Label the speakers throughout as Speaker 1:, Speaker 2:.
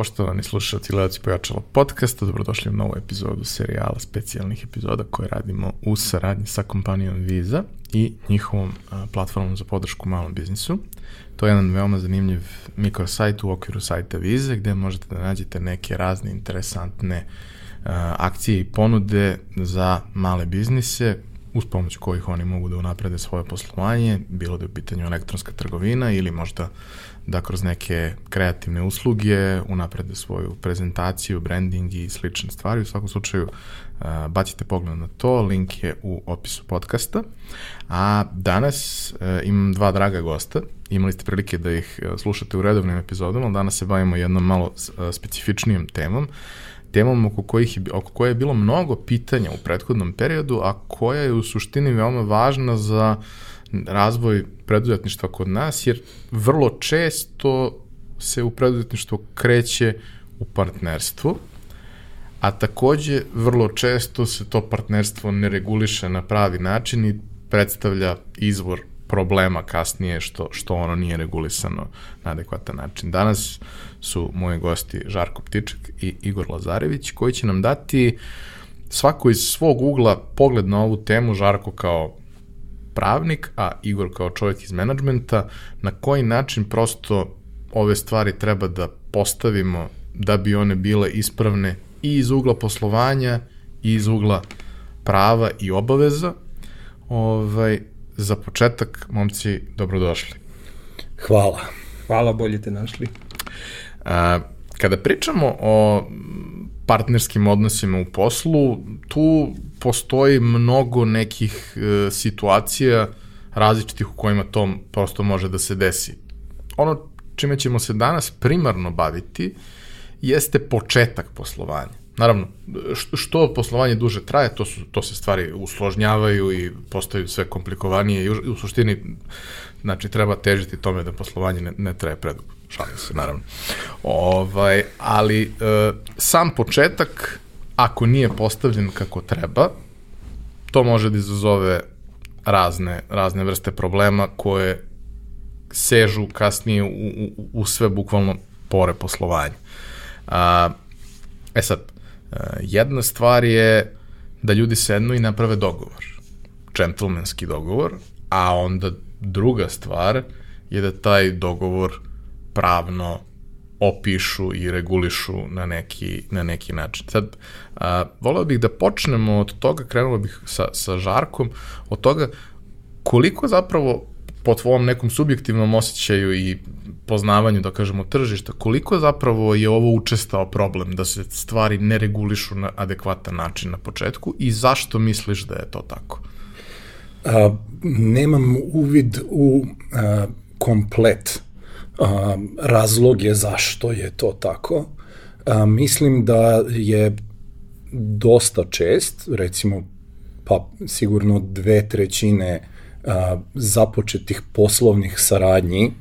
Speaker 1: Poštovani slušalci i gledalci Pojačalo podcasta, dobrodošli u novu epizodu serijala specijalnih epizoda koje radimo u saradnji sa kompanijom Visa i njihovom platformom za podršku malom biznisu. To je jedan veoma zanimljiv mikrosajt u okviru sajta Visa gde možete da nađete neke razne interesantne akcije i ponude za male biznise uz pomoć kojih oni mogu da unaprede svoje poslovanje, bilo da je u pitanju elektronska trgovina ili možda da kroz neke kreativne usluge unaprede svoju prezentaciju, branding i slične stvari. U svakom slučaju uh, bacite pogled na to, link je u opisu podcasta. A danas uh, imam dva draga gosta, imali ste prilike da ih uh, slušate u redovnim epizodama, danas se bavimo jednom malo specifičnijom temom, temom oko, kojih oko koje je bilo mnogo pitanja u prethodnom periodu, a koja je u suštini veoma važna za uh, razvoj preduzetništva kod nas, jer vrlo često se u preduzetništvo kreće u partnerstvu, a takođe vrlo često se to partnerstvo ne reguliše na pravi način i predstavlja izvor problema kasnije što, što ono nije regulisano na adekvatan način. Danas su moji gosti Žarko Ptiček i Igor Lazarević koji će nam dati svako iz svog ugla pogled na ovu temu, Žarko kao pravnik, a Igor kao čovjek iz menadžmenta, na koji način prosto ove stvari treba da postavimo da bi one bile ispravne i iz ugla poslovanja i iz ugla prava i obaveza. Ovaj, za početak, momci, dobrodošli.
Speaker 2: Hvala.
Speaker 3: Hvala, bolje te našli.
Speaker 1: A, kada pričamo o partnerskim odnosima u poslu, tu postoji mnogo nekih e, situacija različitih u kojima to prosto može da se desi. Ono čime ćemo se danas primarno baviti jeste početak poslovanja. Naravno, što poslovanje duže traje, to, su, to se stvari usložnjavaju i postaju sve komplikovanije i u, suštini znači, treba težiti tome da poslovanje ne, ne traje predugo. Šalim se, naravno. Ovaj, ali e, sam početak ako nije postavljen kako treba, to može da izazove razne, razne vrste problema koje sežu kasnije u, u, u sve bukvalno pore poslovanja. A, e sad, jedna stvar je da ljudi sednu i naprave dogovor, džentlmenski dogovor, a onda druga stvar je da taj dogovor pravno opišu i regulišu na neki, na neki način. Sad, a, voleo bih da počnemo od toga, krenuo bih sa, sa Žarkom, od toga koliko zapravo po tvom nekom subjektivnom osjećaju i poznavanju, da kažemo, tržišta, koliko zapravo je ovo učestao problem da se stvari ne regulišu na adekvatan način na početku i zašto misliš da je to tako?
Speaker 2: A, nemam uvid u a, komplet a, razlog je zašto je to tako. A, mislim da je dosta čest, recimo pa sigurno dve trećine a, započetih poslovnih saradnji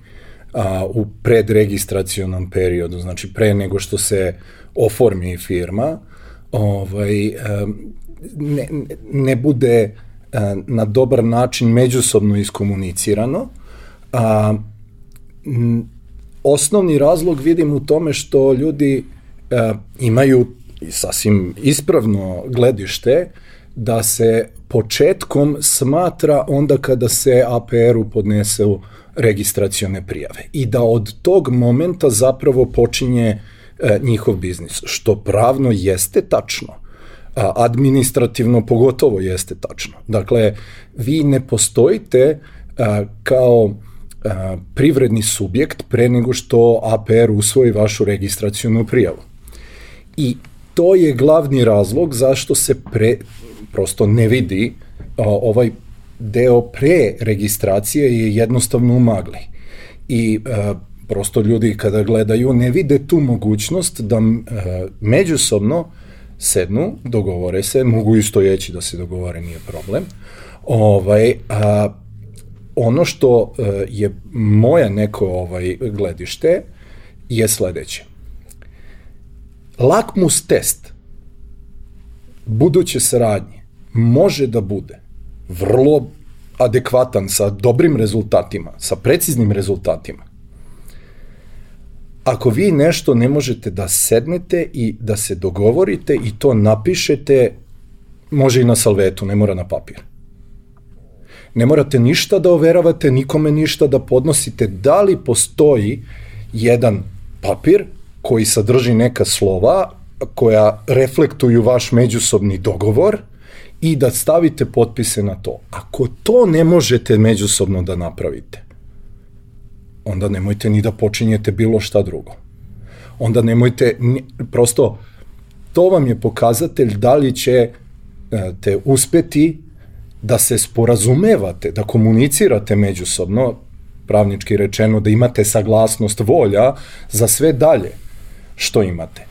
Speaker 2: a, u predregistracionom periodu, znači pre nego što se oformi firma, ovaj, a, ne, ne bude a, na dobar način međusobno iskomunicirano, a, osnovni razlog vidim u tome što ljudi e, imaju sasvim ispravno gledište da se početkom smatra onda kada se APR-u podnesu registracione prijave i da od tog momenta zapravo počinje e, njihov biznis, što pravno jeste tačno, a administrativno pogotovo jeste tačno. Dakle, vi ne postojite a, kao privredni subjekt pre nego što APR usvoji vašu registracijonu prijavu. I to je glavni razlog zašto se pre, prosto ne vidi a, ovaj deo pre registracije je jednostavno umagli. I a, prosto ljudi kada gledaju ne vide tu mogućnost da međusobno sednu, dogovore se, mogu isto jeći da se dogovore, nije problem. Ovaj, a, ono što e, je moja neko ovaj gledište je sledeće. Lakmus test buduće saradnje može da bude vrlo adekvatan sa dobrim rezultatima, sa preciznim rezultatima. ako vi nešto ne možete da sednete i da se dogovorite i to napišete, može i na salvetu, ne mora na papir. Ne morate ništa da overavate, nikome ništa da podnosite. Da li postoji jedan papir koji sadrži neka slova koja reflektuju vaš međusobni dogovor i da stavite potpise na to. Ako to ne možete međusobno da napravite, onda nemojte ni da počinjete bilo šta drugo. Onda nemojte, prosto, to vam je pokazatelj da li će e, te uspeti da se sporazumevate, da komunicirate međusobno, pravnički rečeno, da imate saglasnost volja za sve dalje što imate.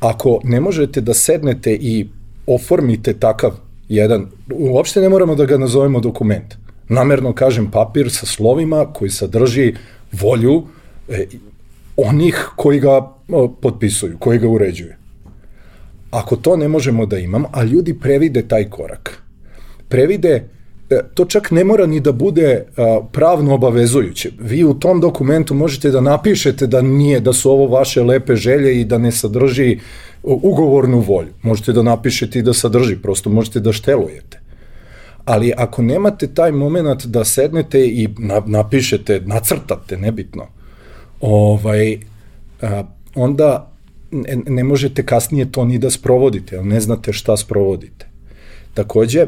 Speaker 2: Ako ne možete da sednete i oformite takav jedan, uopšte ne moramo da ga nazovemo dokument. Namerno kažem papir sa slovima koji sadrži volju e, onih koji ga potpisuju, koji ga uređuju. Ako to ne možemo da imamo, a ljudi previde taj korak, previde e, to čak ne mora ni da bude a, pravno obavezujuće. Vi u tom dokumentu možete da napišete da nije, da su ovo vaše lepe želje i da ne sadrži ugovornu volju. Možete da napišete i da sadrži, prosto možete da štelujete. Ali ako nemate taj moment da sednete i na, napišete, nacrtate, nebitno, ovaj, a, onda ne, možete kasnije to ni da sprovodite, ali ne znate šta sprovodite. Takođe,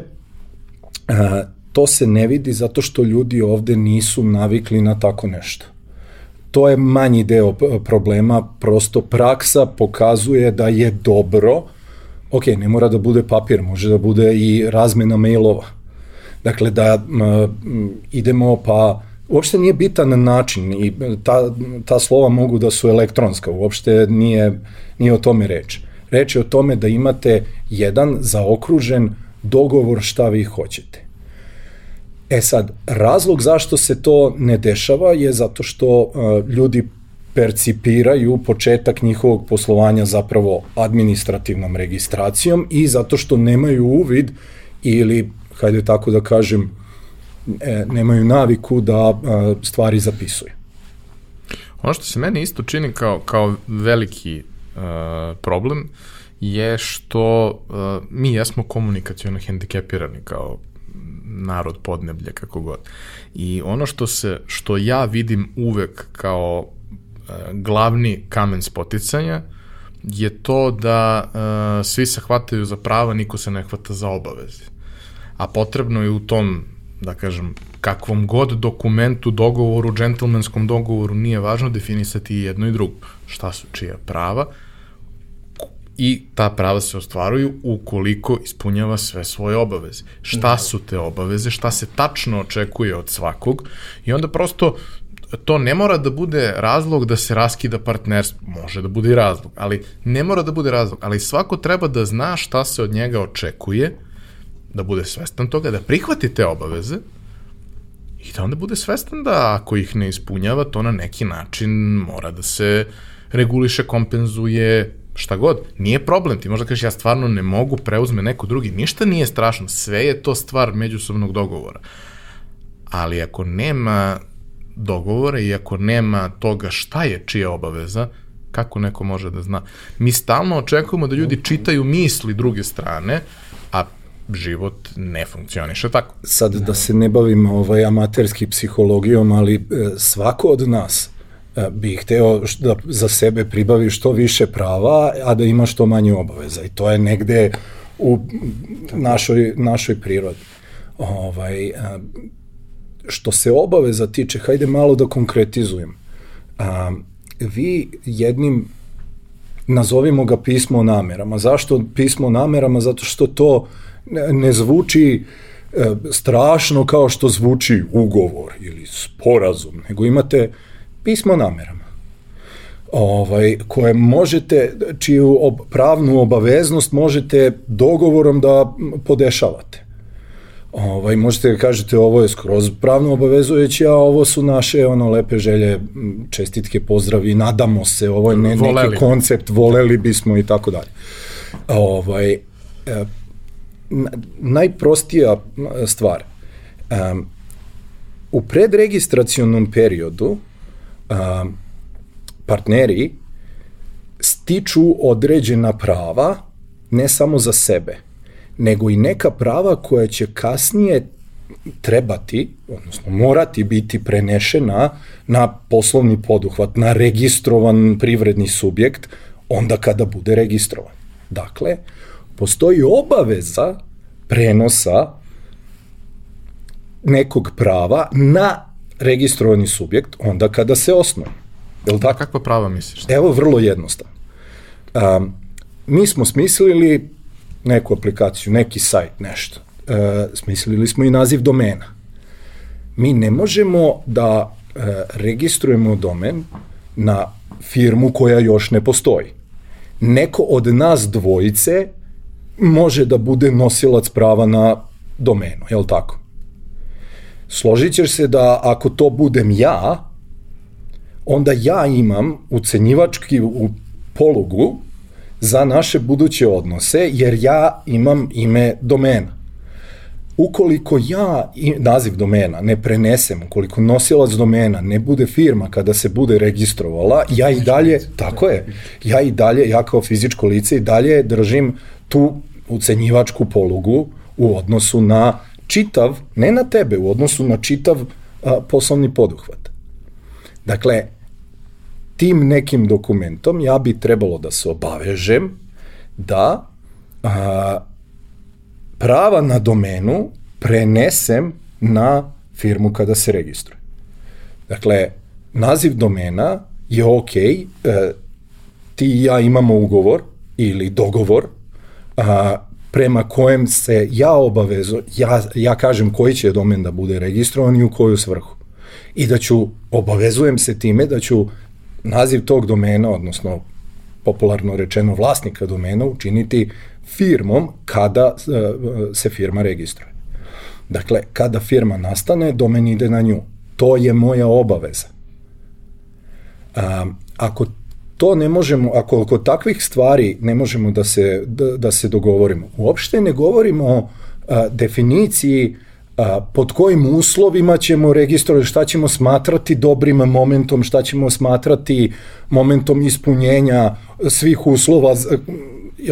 Speaker 2: to se ne vidi zato što ljudi ovde nisu navikli na tako nešto. To je manji deo problema, prosto praksa pokazuje da je dobro, ok, ne mora da bude papir, može da bude i razmena mailova. Dakle, da m, idemo pa uopšte nije bitan način i ta, ta slova mogu da su elektronska, uopšte nije, nije o tome reč. Reč je o tome da imate jedan zaokružen dogovor šta vi hoćete. E sad, razlog zašto se to ne dešava je zato što uh, ljudi percipiraju početak njihovog poslovanja zapravo administrativnom registracijom i zato što nemaju uvid ili, hajde tako da kažem, e, nemaju naviku da e, stvari zapisuju.
Speaker 1: Ono što se meni isto čini kao, kao veliki uh, problem je što uh, mi jesmo komunikacijono hendikepirani kao narod podneblje, kako god. I ono što se, što ja vidim uvek kao uh, glavni kamen spoticanja je to da uh, svi se hvataju za prava, niko se ne hvata za obaveze. A potrebno je u tom da kažem, kakvom god dokumentu, dogovoru, džentlmenskom dogovoru nije važno definisati jedno i drugo. Šta su čija prava i ta prava se ostvaruju ukoliko ispunjava sve svoje obaveze. Šta da. su te obaveze, šta se tačno očekuje od svakog i onda prosto to ne mora da bude razlog da se raskida partnerstvo, može da bude i razlog, ali ne mora da bude razlog, ali svako treba da zna šta se od njega očekuje da bude svestan toga, da prihvati te obaveze i da onda bude svestan da ako ih ne ispunjava, to na neki način mora da se reguliše, kompenzuje, šta god. Nije problem, ti možda kažeš ja stvarno ne mogu, preuzme neko drugi, ništa nije strašno, sve je to stvar međusobnog dogovora. Ali ako nema dogovora i ako nema toga šta je čija obaveza, kako neko može da zna? Mi stalno očekujemo da ljudi čitaju misli druge strane, a život ne funkcioniše tako.
Speaker 2: Sad da se ne bavimo ovaj amaterski psihologijom, ali e, svako od nas bi hteo da za sebe pribavi što više prava, a da ima što manje obaveza. I to je negde u našoj, našoj prirodi. Ovaj, e, što se obaveza tiče, hajde malo da konkretizujem. A, vi jednim nazovimo ga pismo o namerama. Zašto pismo o namerama? Zato što to ne, zvuči e, strašno kao što zvuči ugovor ili sporazum, nego imate pismo namerama ovaj, koje možete, čiju ob, pravnu obaveznost možete dogovorom da podešavate. Ovaj, možete da kažete ovo je skroz pravno obavezujuće, a ovo su naše ono lepe želje, čestitke, pozdravi, nadamo se, ovo je ne, neki koncept, voleli bismo i tako dalje. Ovaj, e, najprostija stvar. Um, u predregistracionom periodu partneri stiču određena prava ne samo za sebe, nego i neka prava koja će kasnije trebati, odnosno morati biti prenešena na poslovni poduhvat, na registrovan privredni subjekt, onda kada bude registrovan. Dakle, postoji obaveza prenosa nekog prava na registrovani subjekt onda kada se osnovi.
Speaker 1: Je li tako? Kakva prava misliš?
Speaker 2: Evo, vrlo jednostavno. Um, mi smo smislili neku aplikaciju, neki sajt, nešto. E, smislili smo i naziv domena. Mi ne možemo da e, registrujemo domen na firmu koja još ne postoji. Neko od nas dvojice može da bude nosilac prava na domenu, je li tako? Složit ćeš se da ako to budem ja, onda ja imam ucenjivački u polugu za naše buduće odnose, jer ja imam ime domena. Ukoliko ja naziv domena ne prenesem, ukoliko nosilac domena ne bude firma kada se bude registrovala, ja i dalje, tako je, ja i dalje, ja kao fizičko lice i dalje držim tu ucenjivačku polugu u odnosu na čitav, ne na tebe, u odnosu na čitav a, poslovni poduhvat. Dakle, tim nekim dokumentom ja bi trebalo da se obavežem da a, prava na domenu prenesem na firmu kada se registruje. Dakle, naziv domena je ok, e, ti i ja imamo ugovor ili dogovor a, prema kojem se ja obavezu, ja, ja kažem koji će domen da bude registrovan i u koju svrhu. I da ću, obavezujem se time da ću naziv tog domena, odnosno popularno rečeno vlasnika domena, učiniti firmom kada e, se firma registruje. Dakle, kada firma nastane, domen ide na nju. To je moja obaveza. A, ako to ne možemo, ako oko takvih stvari ne možemo da se, da, da se dogovorimo, uopšte ne govorimo o a, definiciji a, pod kojim uslovima ćemo registrovati, šta ćemo smatrati dobrim momentom, šta ćemo smatrati momentom ispunjenja svih uslova,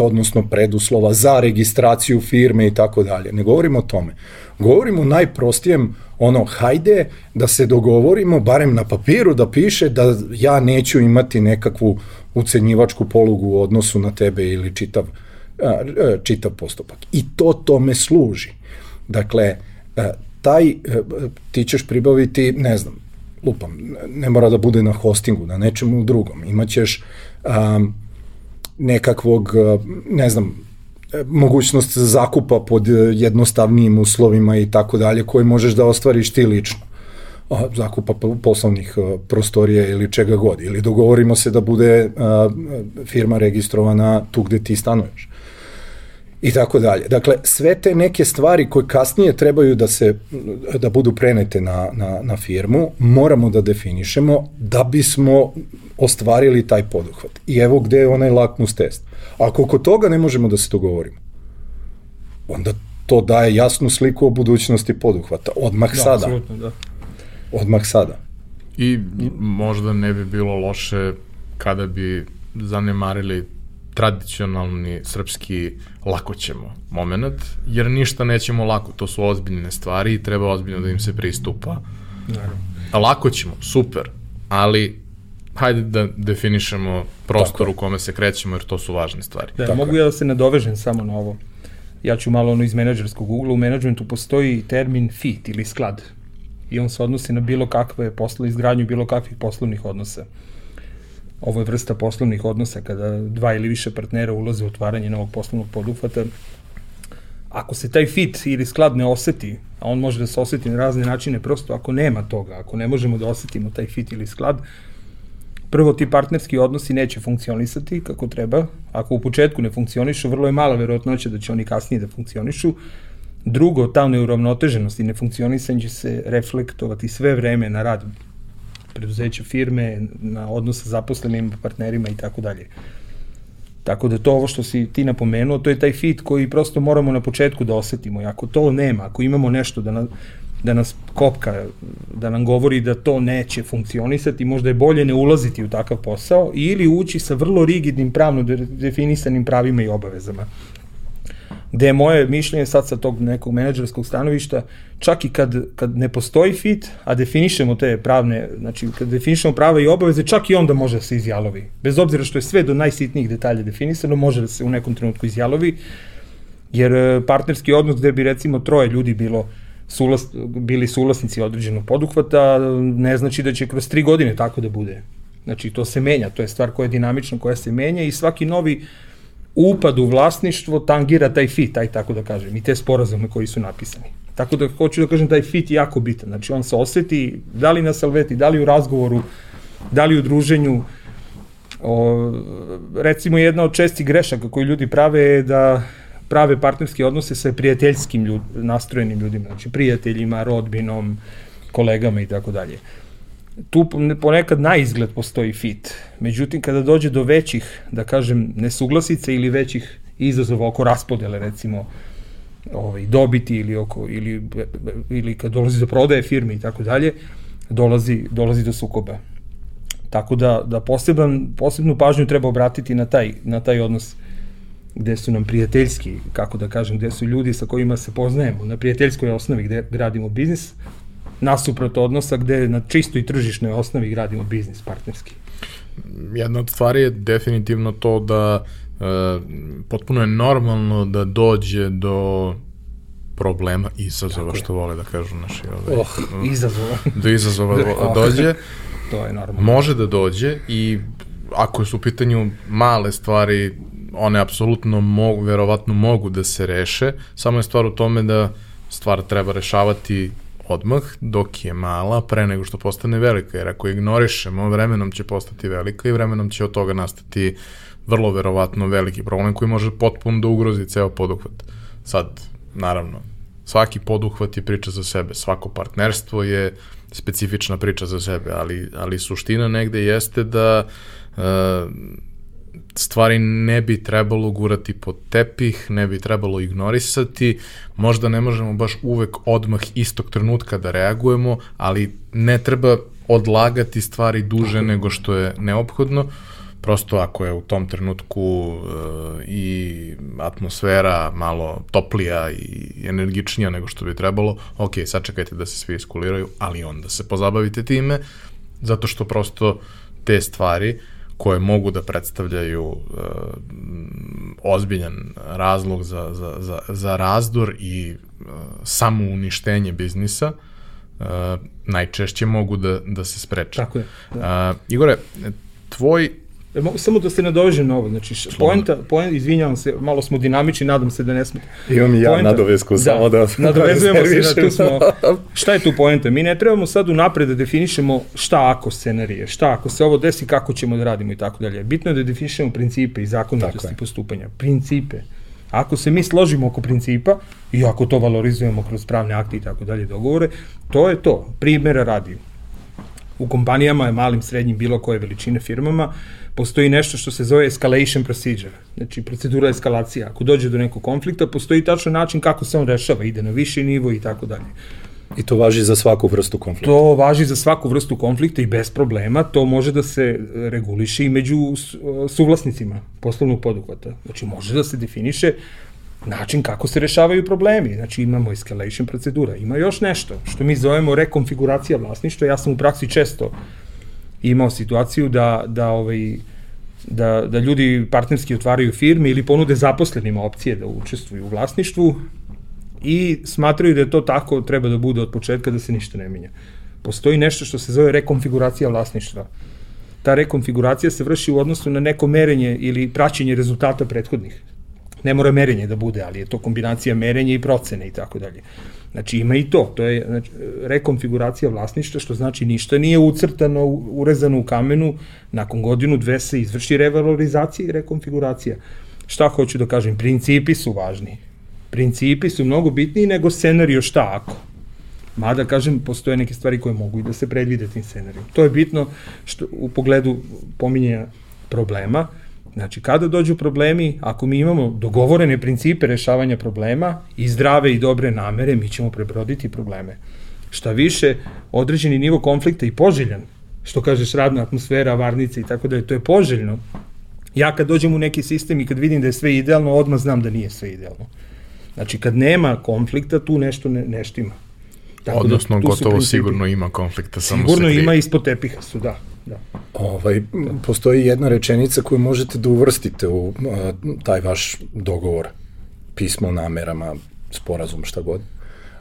Speaker 2: odnosno preduslova za registraciju firme i tako dalje. Ne govorimo o tome. Govorimo o najprostijem, ono, hajde da se dogovorimo, barem na papiru da piše da ja neću imati nekakvu ucenjivačku polugu u odnosu na tebe ili čitav, čitav postupak. I to tome služi. Dakle, taj, ti ćeš pribaviti, ne znam, lupam, ne mora da bude na hostingu, na nečemu drugom. Imaćeš um, nekakvog, ne znam, mogućnost zakupa pod jednostavnijim uslovima i tako dalje, koje možeš da ostvariš ti lično. Zakupa poslovnih prostorija ili čega god, ili dogovorimo se da bude firma registrovana tu gde ti stanuješ i tako dalje. Dakle, sve te neke stvari koje kasnije trebaju da se da budu prenete na, na, na firmu, moramo da definišemo da bismo ostvarili taj poduhvat. I evo gde je onaj lakmus test. Ako oko toga ne možemo da se dogovorimo, onda to daje jasnu sliku o budućnosti poduhvata. Odmah da, sada. Da. Odmah sada.
Speaker 1: I možda ne bi bilo loše kada bi zanemarili tradicionalni srpski lako ćemo moment, jer ništa nećemo lako, to su ozbiljne stvari i treba ozbiljno da im se pristupa. Naravno. Lako ćemo, super, ali hajde da definišemo prostor u kome se krećemo, jer to su važne stvari.
Speaker 3: Da, Tako mogu ja da se nadovežem samo na ovo. Ja ću malo ono iz menadžerskog ugla. U menadžmentu postoji termin fit ili sklad. I on se odnosi na bilo kakve posle, izgradnju bilo kakvih poslovnih odnosa. Ovo je vrsta poslovnih odnosa kada dva ili više partnera ulaze u otvaranje novog poslovnog poduhvata. Ako se taj fit ili sklad ne oseti, a on može da se oseti na razne načine, prosto ako nema toga, ako ne možemo da osetimo taj fit ili sklad, prvo ti partnerski odnosi neće funkcionisati kako treba. Ako u početku ne funkcionišu, vrlo je mala verovatnoća da će oni kasnije da funkcionišu. Drugo, ta neuravnoteženost i nefunkcionisanje će se reflektovati sve vreme na rad preduzeća firme, na odnos sa zaposlenim partnerima i tako dalje. Tako da to ovo što si ti napomenuo, to je taj fit koji prosto moramo na početku da osetimo. I ako to nema, ako imamo nešto da, na, da nas kopka, da nam govori da to neće funkcionisati, možda je bolje ne ulaziti u takav posao ili ući sa vrlo rigidnim pravno definisanim pravima i obavezama gde je moje mišljenje sad sa tog nekog menadžerskog stanovišta, čak i kad, kad ne postoji fit, a definišemo te pravne, znači kad definišemo prava i obaveze, čak i onda može da se izjalovi. Bez obzira što je sve do najsitnijih detalja definisano, može da se u nekom trenutku izjalovi, jer e, partnerski odnos gde bi recimo troje ljudi bilo sulas, bili sulasnici određenog poduhvata, ne znači da će kroz tri godine tako da bude. Znači, to se menja, to je stvar koja je dinamična, koja se menja i svaki novi upad u vlasništvo tangira taj fit, taj tako da kažem, i te sporazume koji su napisani. Tako da hoću da kažem, taj fit je jako bitan. Znači, on se oseti, da li na salveti, da li u razgovoru, da li u druženju. O, recimo, jedna od čestih grešaka koju ljudi prave je da prave partnerske odnose sa prijateljskim ljud, nastrojenim ljudima, znači prijateljima, rodbinom, kolegama i tako dalje tu ponekad na izgled postoji fit. Međutim, kada dođe do većih, da kažem, nesuglasica ili većih izazova oko raspodele, recimo, ovaj, dobiti ili, oko, ili, ili kad dolazi do prodaje firme i tako dalje, dolazi, dolazi do sukoba. Tako da, da poseban, posebnu pažnju treba obratiti na taj, na taj odnos gde su nam prijateljski, kako da kažem, gde su ljudi sa kojima se poznajemo, na prijateljskoj osnovi gde gradimo biznis, nasuprot odnosa gde na čistoj tržišnoj osnovi gradimo biznis partnerski.
Speaker 1: Jedna od stvari je definitivno to da e, potpuno je normalno da dođe do problema, izazova, Tako što je. vole da kažu naši.
Speaker 3: Ovaj, oh, izazova.
Speaker 1: Do izazova da, dođe.
Speaker 3: to je normalno.
Speaker 1: Može da dođe i ako su u pitanju male stvari, one apsolutno mogu, verovatno mogu da se reše, samo je stvar u tome da stvar treba rešavati odmah, dok je mala, pre nego što postane velika, jer ako ignorišemo, vremenom će postati velika i vremenom će od toga nastati vrlo verovatno veliki problem koji može potpuno da ugrozi ceo poduhvat. Sad, naravno, svaki poduhvat je priča za sebe, svako partnerstvo je specifična priča za sebe, ali, ali suština negde jeste da uh, stvari ne bi trebalo gurati pod tepih, ne bi trebalo ignorisati, možda ne možemo baš uvek odmah istog trenutka da reagujemo, ali ne treba odlagati stvari duže nego što je neophodno, prosto ako je u tom trenutku uh, i atmosfera malo toplija i energičnija nego što bi trebalo, ok, sačekajte da se svi iskuliraju, ali onda se pozabavite time, zato što prosto te stvari uh, koje mogu da predstavljaju uh, ozbiljan razlog za, za, za, za razdor i uh, samo uništenje biznisa, uh, najčešće mogu da, da se spreče.
Speaker 3: Tako je. Da.
Speaker 1: Uh, Igore, tvoj
Speaker 3: E, mogu samo da se nadovežem na ovo, znači poenta, poenta, izvinjavam se, malo smo dinamični, nadam se da ne smo.
Speaker 2: Imam i ja poenta, nadovezku, da, samo da...
Speaker 3: Nadovezujemo se da tu smo, šta je tu poenta? Mi ne trebamo sad unapred da definišemo šta ako scenarije, šta ako se ovo desi, kako ćemo da radimo i tako dalje. Bitno je da definišemo principe i zakonitosti postupanja. Principe. Ako se mi složimo oko principa i ako to valorizujemo kroz pravne akte i tako dalje dogovore, to je to. Primera radi. U kompanijama, malim, srednjim, bilo koje veličine firmama, postoji nešto što se zove escalation procedure, znači procedura eskalacija. Ako dođe do nekog konflikta, postoji tačan način kako se on rešava, ide na viši nivo i tako dalje.
Speaker 2: I to važi za svaku vrstu konflikta?
Speaker 3: To važi za svaku vrstu konflikta i bez problema. To može da se reguliše i među suvlasnicima poslovnog poduhvata. Znači, može da se definiše način kako se rešavaju problemi. Znači, imamo escalation procedura. Ima još nešto, što mi zovemo rekonfiguracija vlasništva. Ja sam u praksi često imao situaciju da, da, ovaj, da, da ljudi partnerski otvaraju firme ili ponude zaposlenima opcije da učestvuju u vlasništvu i smatraju da je to tako, treba da bude od početka da se ništa ne menja. Postoji nešto što se zove rekonfiguracija vlasništva. Ta rekonfiguracija se vrši u odnosu na neko merenje ili praćenje rezultata prethodnih. Ne mora merenje da bude, ali je to kombinacija merenja i procene i tako dalje. Znači ima i to, to je znači, rekonfiguracija vlasništva, što znači ništa nije ucrtano, urezano u kamenu, nakon godinu, dve se izvrši revalorizacija i rekonfiguracija. Šta hoću da kažem, principi su važni. Principi su mnogo bitniji nego scenario šta ako. Mada, kažem, postoje neke stvari koje mogu i da se predvide tim scenarijom. To je bitno što, u pogledu pominjenja problema, Znači, kada dođu problemi, ako mi imamo dogovorene principe rešavanja problema i zdrave i dobre namere, mi ćemo prebroditi probleme. Šta više, određeni nivo konflikta i poželjan, što kažeš radna atmosfera, varnice i tako da je to je poželjno. Ja kad dođem u neki sistem i kad vidim da je sve idealno, odmah znam da nije sve idealno. Znači, kad nema konflikta, tu nešto ne, nešto ima.
Speaker 1: Tako Odnosno, da, gotovo sigurno ima konflikta, samo
Speaker 3: sigurno
Speaker 1: se
Speaker 3: ima ispod tepiha su, da. Da.
Speaker 2: Ovaj, postoji jedna rečenica koju možete da uvrstite u a, taj vaš dogovor, pismo namerama, sporazum, šta god,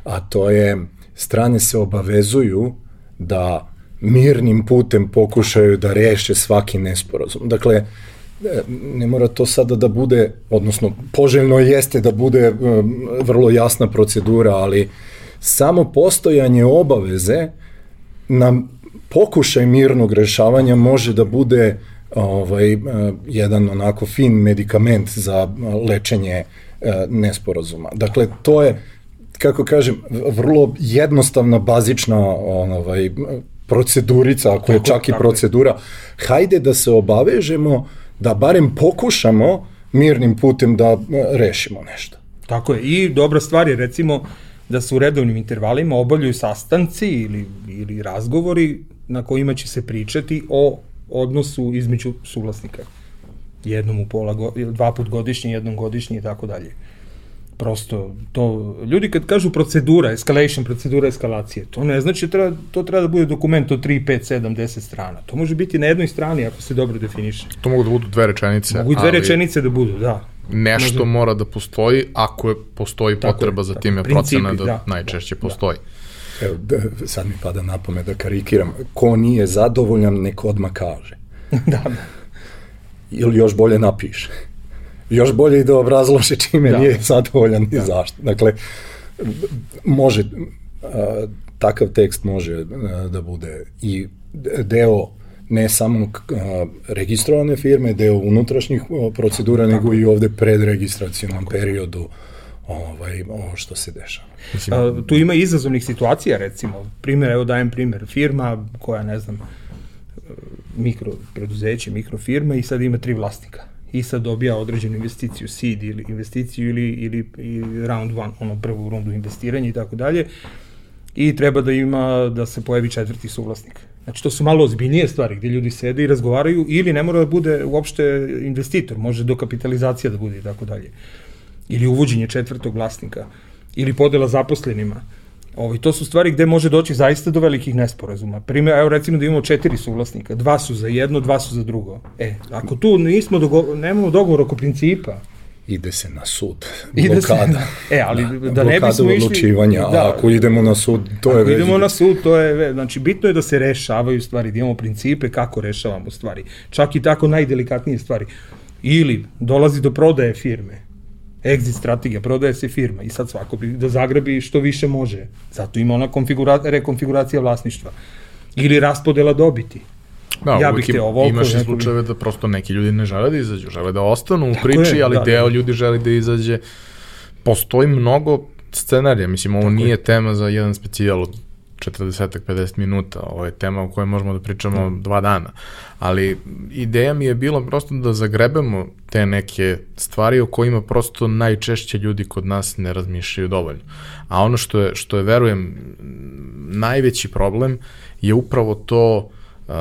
Speaker 2: a to je strane se obavezuju da mirnim putem pokušaju da reše svaki nesporazum. Dakle, e, ne mora to sada da bude, odnosno poželjno jeste da bude um, vrlo jasna procedura, ali samo postojanje obaveze na pokušaj mirnog rešavanja može da bude ovaj, uh, jedan onako fin medikament za lečenje uh, nesporazuma. Dakle, to je, kako kažem, vrlo jednostavna, bazična ovaj, procedurica, ako je čak i procedura, hajde da se obavežemo da barem pokušamo mirnim putem da rešimo nešto.
Speaker 3: Tako je. I dobra stvar je recimo da se u redovnim intervalima obavljaju sastanci ili, ili razgovori na kojima će se pričati o odnosu između suvlasnika. Jednom u pola, dva put godišnje, jednom godišnje i tako dalje. Prosto, to, ljudi kad kažu procedura, escalation, procedura eskalacije, to ne znači da treba, to treba da bude dokument od 3, 5, 7, 10 strana. To može biti na jednoj strani ako se dobro definiše.
Speaker 1: To mogu da budu dve rečenice.
Speaker 3: Mogu i dve ali... rečenice da budu, da.
Speaker 1: Nešto mora da postoji, ako je postoji tako potreba je, za time procena da, da najčešće da, postoji.
Speaker 2: Da. Evo, da, sad mi pada na pome da karikiram. Ko nije zadovoljan, neko odmah kaže.
Speaker 3: da, da.
Speaker 2: Ili još bolje napiše još bolje i da obrazlože čime da. nije zadovoljan i da. zašto. Dakle, može, a, takav tekst može a, da bude i deo ne samo a, registrovane firme, deo unutrašnjih procedura, Tako. nego i ovde predregistracijonom periodu ovaj, ovo što se dešava.
Speaker 3: Mislim, A, tu ima izazovnih situacija, recimo, primjer, evo dajem primjer, firma koja, ne znam, mikro preduzeće, mikrofirma i sad ima tri vlasnika i sad dobija određenu investiciju, seed ili investiciju ili, ili, ili round one, ono prvu rundu investiranja i tako dalje i treba da ima, da se pojavi četvrti suvlasnik. Znači, to su malo ozbiljnije stvari gde ljudi sede i razgovaraju ili ne mora da bude uopšte investitor, može dokapitalizacija da bude i tako dalje. Ili uvođenje četvrtog vlasnika ili podela zaposlenima Ovaj, to su stvari gde može doći zaista do velikih nesporazuma. Primjer, evo recimo da imamo četiri suvlasnika, dva su za jedno, dva su za drugo. E, ako tu nismo dogo nemamo dogovor oko principa,
Speaker 2: ide se na sud, blokada.
Speaker 3: Se, e, ali da, da ne bismo išli...
Speaker 2: odlučivanja, da, a ako idemo na sud, to je
Speaker 3: već... idemo na sud, to je, znači, bitno je da se rešavaju stvari, da imamo principe kako rešavamo stvari. Čak i tako najdelikatnije stvari. Ili dolazi do prodaje firme, exit strategija, prodaje se firma i sad svako bi da zagrabi što više može. Zato ima ona konfigura, rekonfiguracija vlasništva. Ili raspodela dobiti.
Speaker 1: Da, ja bih te ovo imaš i slučajeve da prosto neki ljudi ne žele da izađu, žele da ostanu u priči, je, ali da, deo da. ljudi želi da izađe. Postoji mnogo scenarija, mislim, ovo Tako nije je. tema za jedan specijal od 40-50 minuta, ovo je tema o kojoj možemo da pričamo mm. dva dana, ali ideja mi je bila prosto da zagrebemo te neke stvari o kojima prosto najčešće ljudi kod nas ne razmišljaju dovoljno. A ono što je, što je verujem, najveći problem je upravo to uh,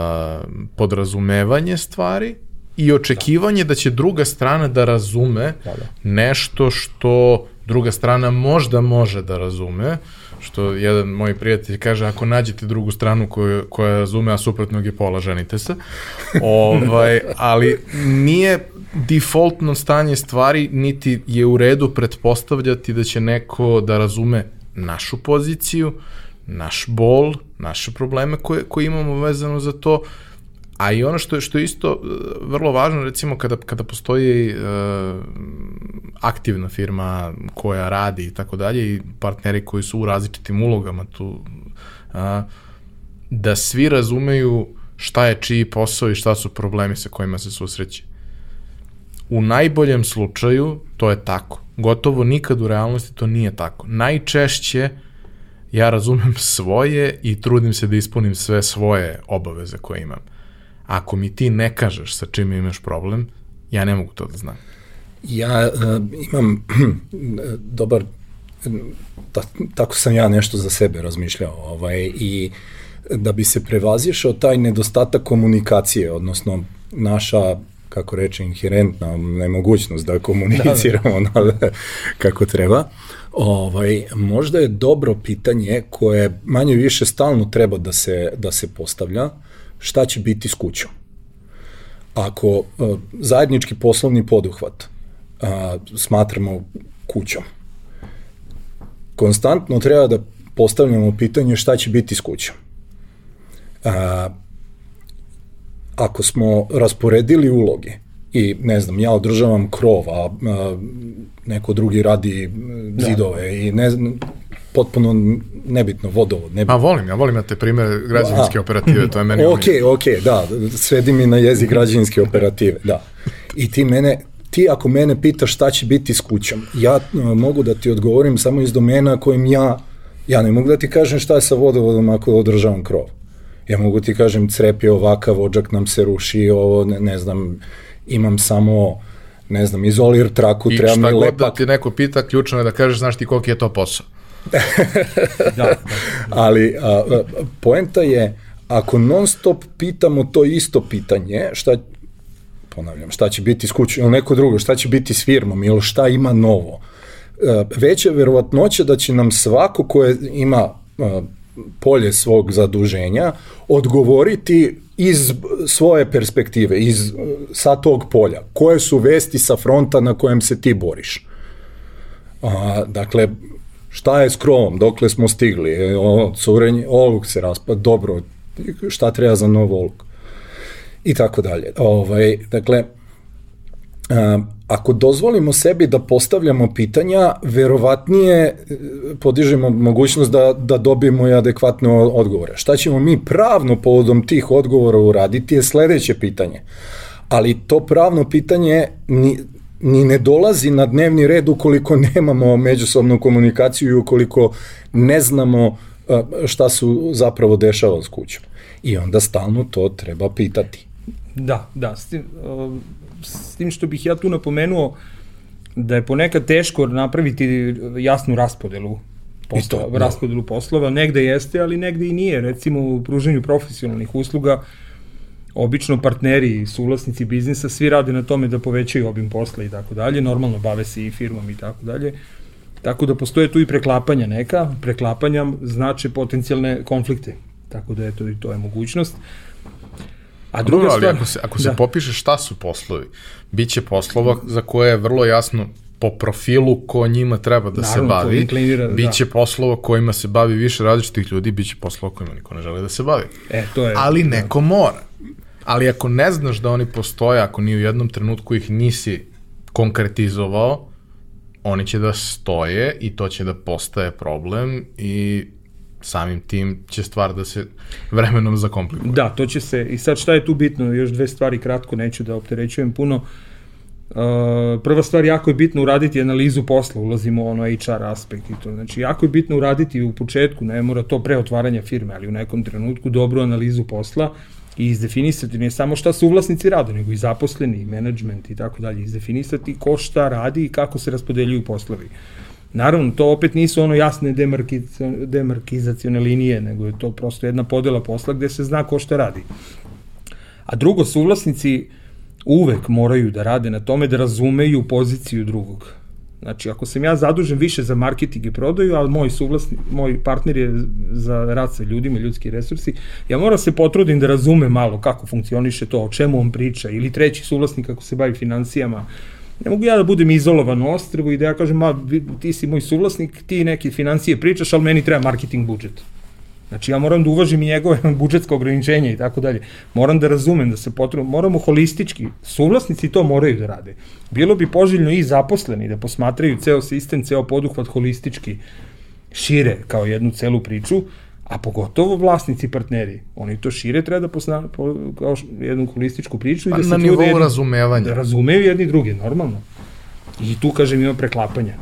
Speaker 1: podrazumevanje stvari i očekivanje da. da će druga strana da razume da, da. nešto što druga strana možda može da razume, što jedan moj prijatelj kaže, ako nađete drugu stranu koju, koja razume, a suprotnog je pola, ženite se. ovaj, ali nije defaultno stanje stvari, niti je u redu pretpostavljati da će neko da razume našu poziciju, naš bol, naše probleme koje, koje imamo vezano za to, A i ono što je, što je isto uh, vrlo važno, recimo kada, kada postoji uh, aktivna firma koja radi i tako dalje i partneri koji su u različitim ulogama tu, uh, da svi razumeju šta je čiji posao i šta su problemi sa kojima se susreće. U najboljem slučaju to je tako. Gotovo nikad u realnosti to nije tako. Najčešće ja razumem svoje i trudim se da ispunim sve svoje obaveze koje imam Ako mi ti ne kažeš sa čim imaš problem, ja ne mogu to da znam.
Speaker 2: Ja uh, imam dobar ta, tako sam ja nešto za sebe razmišljao ovaj, i da bi se prevazišao taj nedostatak komunikacije, odnosno naša kako reče, inherentna nemogućnost da komuniciramo da, da. kako treba, ovaj, možda je dobro pitanje koje manje više stalno treba da se, da se postavlja, šta će biti s kućom. Ako uh, zajednički poslovni poduhvat uh, smatramo kućom, konstantno treba da postavljamo pitanje šta će biti s kućom. A, ako smo rasporedili uloge i ne znam, ja održavam krov, a, a neko drugi radi da. zidove da. i ne znam, potpuno nebitno, vodovod. Nebitno.
Speaker 1: A volim, ja volim na te primere građevinske a, operative, to je meni...
Speaker 2: Ok, ok, da, svedi mi na jezik građevinske operative, da. I ti mene, ti ako mene pitaš šta će biti s kućom, ja mogu da ti odgovorim samo iz domena kojim ja, ja ne mogu da ti kažem šta je sa vodovodom ako održavam krov. Ja mogu ti kažem crep je ovakav, ođak nam se ruši, ovo ne, ne znam, imam samo ne znam, izolir traku, I treba mi lepak. I šta god da
Speaker 1: ti neko pita, ključno je da kažeš, znaš ti koliki je to posao.
Speaker 2: Da, da, da. Ali a, poenta je, ako non stop pitamo to isto pitanje, šta, ponavljam, šta će biti s kućom ili neko drugo, šta će biti s firmom ili šta ima novo, veća verovatnoća da će nam svako ko ima polje svog zaduženja odgovoriti iz svoje perspektive, iz, sa tog polja. Koje su vesti sa fronta na kojem se ti boriš? A, dakle, šta je s krovom, dokle smo stigli, e, o, curenje, oluk se raspad, dobro, šta treba za nov oluk? I tako dalje. Ovaj, dakle, a, ako dozvolimo sebi da postavljamo pitanja, verovatnije e, podižemo mogućnost da, da dobijemo i adekvatne odgovore. Šta ćemo mi pravno povodom tih odgovora uraditi je sledeće pitanje. Ali to pravno pitanje ni, ni ne dolazi na dnevni red ukoliko nemamo međusobnu komunikaciju i ukoliko ne znamo e, šta su zapravo dešava s kućom. I onda stalno to treba pitati.
Speaker 3: Da, da, s tim, s tim što bih ja tu napomenuo da je ponekad teško napraviti jasnu raspodelu poslova, da. raspodelu poslova, negde jeste, ali negde i nije. Recimo u pruženju profesionalnih usluga obično partneri i suvlasnici biznisa svi rade na tome da povećaju obim posla i tako dalje, normalno bave se i firmom i tako dalje. Tako da postoje tu i preklapanja neka, preklapanja znače potencijalne konflikte. Tako da eto i to je mogućnost.
Speaker 1: A druga Dobro, stvar... ako se, ako se da. popiše šta su poslovi, bit će poslova za koje je vrlo jasno po profilu ko njima treba da Naravno, se bavi, da. biće da. poslova kojima se bavi više različitih ljudi, biće poslova kojima niko ne želi da se bavi.
Speaker 3: E, to je,
Speaker 1: Ali neko da. mora. Ali ako ne znaš da oni postoje, ako ni u jednom trenutku ih nisi konkretizovao, oni će da stoje i to će da postaje problem i samim tim će stvar da se vremenom zakomplikuje.
Speaker 3: Da, to će se, i sad šta je tu bitno, još dve stvari kratko, neću da opterećujem puno. Uh, prva stvar, jako je bitno uraditi analizu posla, ulazimo u ono HR aspekt i to. Znači, jako je bitno uraditi u početku, ne mora to pre otvaranja firme, ali u nekom trenutku dobru analizu posla i izdefinisati ne samo šta su uvlasnici rade, nego i zaposleni, i menadžment i tako dalje, izdefinisati ko šta radi i kako se raspodeljuju poslovi. Naravno, to opet nisu ono jasne demarkizacione linije, nego je to prosto jedna podela posla gde se zna ko šta radi. A drugo, suvlasnici uvek moraju da rade na tome da razumeju poziciju drugog. Znači, ako sam ja zadužen više za marketing i prodaju, a moj suvlasnik, moj partner je za rad sa ljudima, ljudski resursi, ja moram se potrudim da razume malo kako funkcioniše to, o čemu on priča, ili treći suvlasnik ako se bavi financijama, Ne mogu ja da budem izolovan u ostrvu i da ja kažem, ma, ti si moj suvlasnik, ti neke financije pričaš, ali meni treba marketing budžet. Znači ja moram da uvažim i njegove budžetske ograničenja i tako dalje. Moram da razumem da se potrebno, moramo holistički, suvlasnici to moraju da rade. Bilo bi poželjno i zaposleni da posmatraju ceo sistem, ceo poduhvat holistički šire kao jednu celu priču, a pogotovo vlasnici partneri, oni to šire treba da posna, po, kao jednu holističku priču
Speaker 1: pa,
Speaker 3: i da
Speaker 1: se na nivou jedni, razumevanja.
Speaker 3: Da razumeju jedni drugi, normalno. I tu, kažem, ima preklapanja.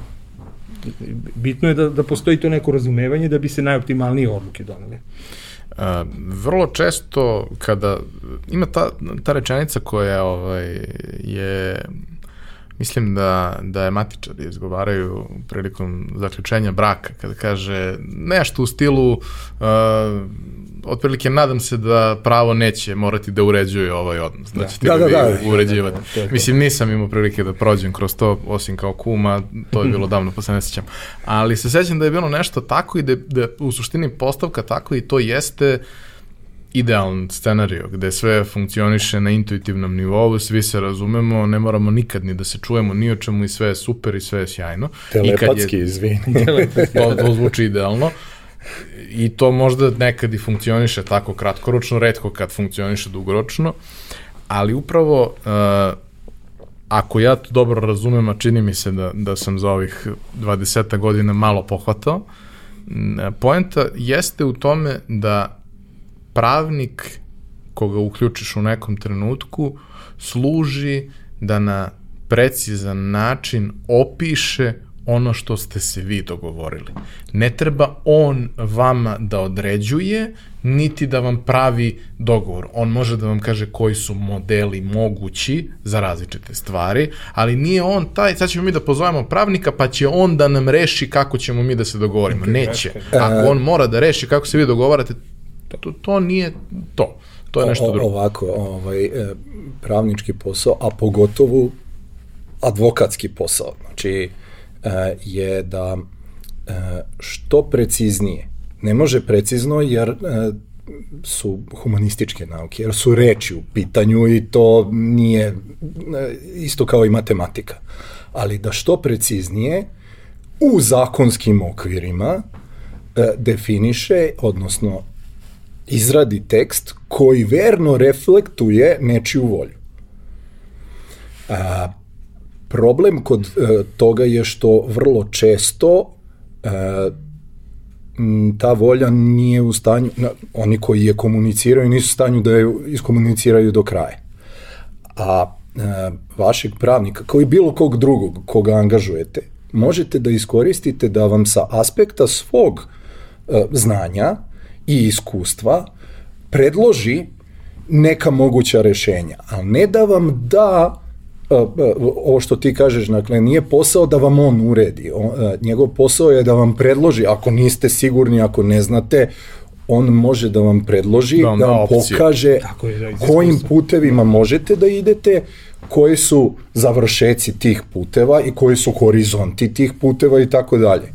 Speaker 3: Bitno je da, da postoji to neko razumevanje da bi se najoptimalnije odluke doneli.
Speaker 1: Uh, vrlo često kada ima ta, ta rečenica koja ovaj, je mislim da, da je matičari izgovaraju prilikom zaključenja braka, kada kaže nešto u stilu uh, otprilike nadam se da pravo neće morati da uređuje ovaj odnos, da,
Speaker 2: Da.
Speaker 1: ćete
Speaker 2: Da,
Speaker 1: ga
Speaker 2: da, da.
Speaker 1: uređivati.
Speaker 3: Da, da, je to.
Speaker 1: Mislim, nisam imao prilike da prođem kroz to, osim kao kuma, to je bilo davno, pa se ne sjećam. Ali se sećam da je bilo nešto tako i da, da u suštini postavka tako i to jeste idealan scenario gde sve funkcioniše na intuitivnom nivou, svi se razumemo, ne moramo nikad ni da se čujemo ni o čemu i sve je super i sve je sjajno. I kad je-
Speaker 2: Telepatski, izvini.
Speaker 1: to, to zvuči idealno. I to možda nekad i funkcioniše tako kratkoročno, redko kad funkcioniše dugoročno, ali upravo uh, ako ja to dobro razumem, a čini mi se da, da sam za ovih 20 godina malo pohvatao, poenta jeste u tome da pravnik koga uključiš u nekom trenutku služi da na precizan način opiše ono što ste se vi dogovorili. Ne treba on vama da određuje, niti da vam pravi dogovor. On može da vam kaže koji su modeli mogući za različite stvari, ali nije on taj, sad ćemo mi da pozovemo pravnika, pa će on da nam reši kako ćemo mi da se dogovorimo. Neće. Ako on mora da reši kako se vi dogovarate, to, to nije to. To je nešto
Speaker 2: O-
Speaker 1: drugo.
Speaker 2: Ovako, ovaj, e, pravnički posao, a pogotovo advokatski posao, znači e, je da e, što preciznije, ne može precizno jer su humanističke nauke, jer su reči u pitanju i to nije isto kao i matematika. Ali da što preciznije u zakonskim okvirima definiše, odnosno izradi tekst koji verno reflektuje nečiju volju. A, problem kod e, toga je što vrlo često e, ta volja nije u stanju, oni koji je komuniciraju nisu u stanju da je iskomuniciraju do kraja. A e, vašeg pravnika, kao i bilo kog drugog koga angažujete, možete da iskoristite da vam sa aspekta svog e, znanja i iskustva predloži neka moguća rešenja, ali ne da vam da e, e, ovo što ti kažeš, dakle, nije posao da vam on uredi. On, e, njegov posao je da vam predloži, ako niste sigurni, ako ne znate, on može da vam predloži,
Speaker 1: Da
Speaker 2: da
Speaker 1: vam
Speaker 2: vam,
Speaker 1: da opcije.
Speaker 2: pokaže
Speaker 3: Tako je, da,
Speaker 2: kojim putevima možete da idete, koji su završeci tih puteva i koji su horizonti tih puteva i tako dalje.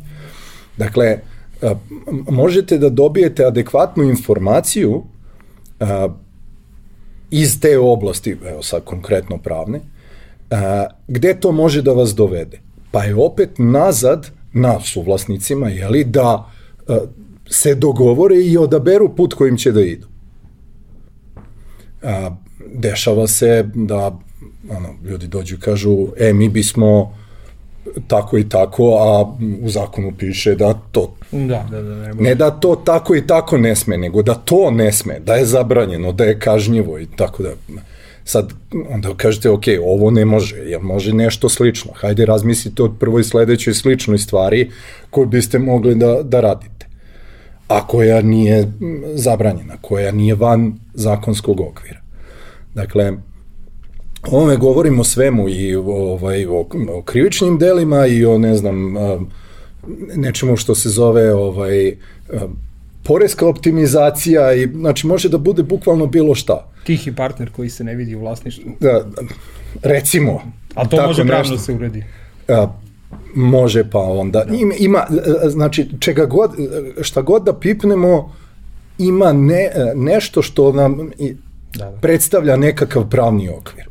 Speaker 2: Dakle, a, možete da dobijete adekvatnu informaciju a, iz te oblasti, evo sad konkretno pravne, a, gde to može da vas dovede? Pa je opet nazad na suvlasnicima, jeli, da a, se dogovore i odaberu put kojim će da idu. A, dešava se da ono, ljudi dođu i kažu, e, mi bismo tako i tako, a u zakonu piše da to
Speaker 3: Da, da, da, ne.
Speaker 2: Ne da to tako i tako ne sme, nego da to ne sme, da je zabranjeno, da je kažnjivo i tako da. Sad, onda kažete, ok, ovo ne može, jer može nešto slično. Hajde razmislite o prvoj sledećoj sličnoj stvari koju biste mogli da, da radite. A koja nije zabranjena, koja nije van zakonskog okvira. Dakle, o ovome govorimo o svemu i ovaj, o, o krivičnim delima i o, ne znam, nečemu što se zove ovaj, poreska optimizacija i znači može da bude bukvalno bilo šta.
Speaker 3: Tihi partner koji se ne vidi u vlasništvu.
Speaker 2: Da, recimo.
Speaker 3: A to može pravno
Speaker 2: nešto.
Speaker 3: da se uredi.
Speaker 2: A, može pa onda. Ima, ima, e, znači, čega god, šta god da pipnemo, ima ne, nešto što nam
Speaker 3: Da, da.
Speaker 2: predstavlja nekakav pravni okvir.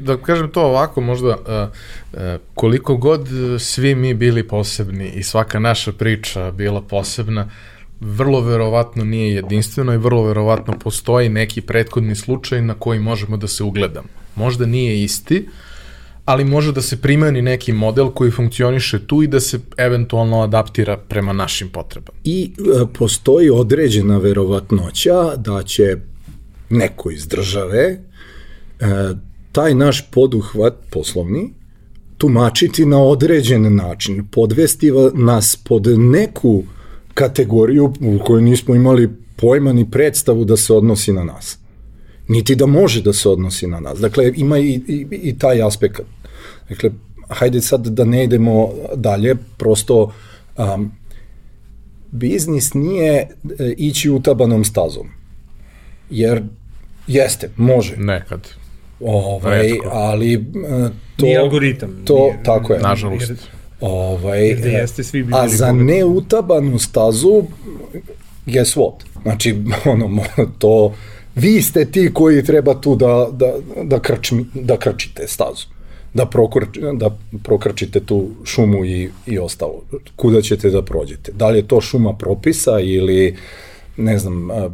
Speaker 1: da kažem to ovako, možda uh, koliko god svi mi bili posebni i svaka naša priča bila posebna, vrlo verovatno nije jedinstveno i vrlo verovatno postoji neki prethodni slučaj na koji možemo da se ugledamo. Možda nije isti, ali može da se primeni neki model koji funkcioniše tu i da se eventualno adaptira prema našim potrebama.
Speaker 2: I e, postoji određena verovatnoća da će neko iz države e, taj naš poduhvat poslovni tumačiti na određen način, podvesti nas pod neku kategoriju u kojoj nismo imali pojma ni predstavu da se odnosi na nas. Niti da može da se odnosi na nas. Dakle, ima i, i, i taj aspekt. Dakle, hajde sad da ne idemo dalje, prosto um, biznis nije e, ići utabanom stazom. Jer jeste, može.
Speaker 1: Nekad.
Speaker 2: Ovaj,
Speaker 1: Retko.
Speaker 2: ali e, to...
Speaker 3: Nije algoritam.
Speaker 2: To,
Speaker 3: nije,
Speaker 2: tako je.
Speaker 1: Nažalost.
Speaker 3: Jer-
Speaker 2: Ovaj,
Speaker 3: Jer da jeste, svi bi
Speaker 2: a
Speaker 3: bili
Speaker 2: za
Speaker 3: bogati.
Speaker 2: neutabanu stazu, guess what? Znači, ono, to, vi ste ti koji treba tu da, da, da, krčmi, da krčite stazu. Da, prokrč, da prokrčite tu šumu i, i ostalo. Kuda ćete da prođete? Da li je to šuma propisa ili ne znam, a,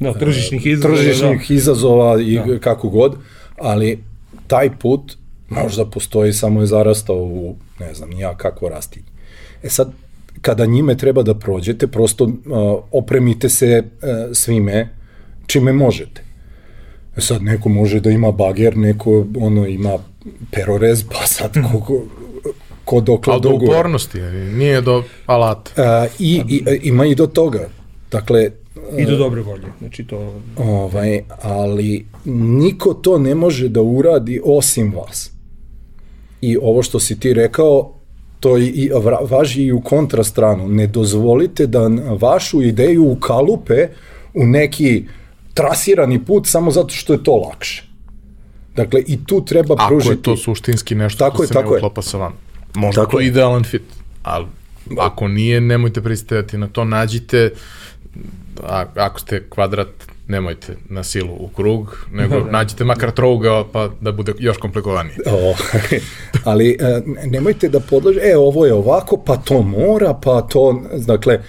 Speaker 3: Da, tržišnih izazova.
Speaker 2: tržišnih izazova i
Speaker 3: Da.
Speaker 2: kako god, ali taj put možda postoji samo je zarastao u, ne znam, ja kakvo rasti. E sad, kada njime treba da prođete, prosto uh, opremite se uh, svime čime možete. E sad, neko može da ima bager, neko ono ima perorez, pa sad ko, ko, ko dokle
Speaker 1: Ali do upornosti, nije do alata.
Speaker 2: Uh, i, i, ima i do toga. Dakle,
Speaker 3: Da. I do dobre volje. Znači to...
Speaker 2: Ovaj, ali niko to ne može da uradi osim vas. I ovo što si ti rekao, to i, važi i u kontrastranu. Ne dozvolite da vašu ideju ukalupe u neki trasirani put samo zato što je to lakše. Dakle, i tu treba
Speaker 1: Ako
Speaker 2: pružiti...
Speaker 1: je to suštinski nešto
Speaker 2: Tako
Speaker 1: što
Speaker 2: je,
Speaker 1: se
Speaker 2: tako
Speaker 1: ne
Speaker 2: je.
Speaker 1: uklapa sa vama. Možda
Speaker 2: Tako
Speaker 1: to
Speaker 2: je.
Speaker 1: idealan fit, ali ako nije, nemojte pristajati na to, nađite, a, ako ste kvadrat, nemojte na silu u krug, nego
Speaker 3: Da.
Speaker 1: nađite makar trougao pa da bude još komplikovanije.
Speaker 2: O, ali e, nemojte da podlože, e, ovo je ovako, pa to mora, pa to, dakle,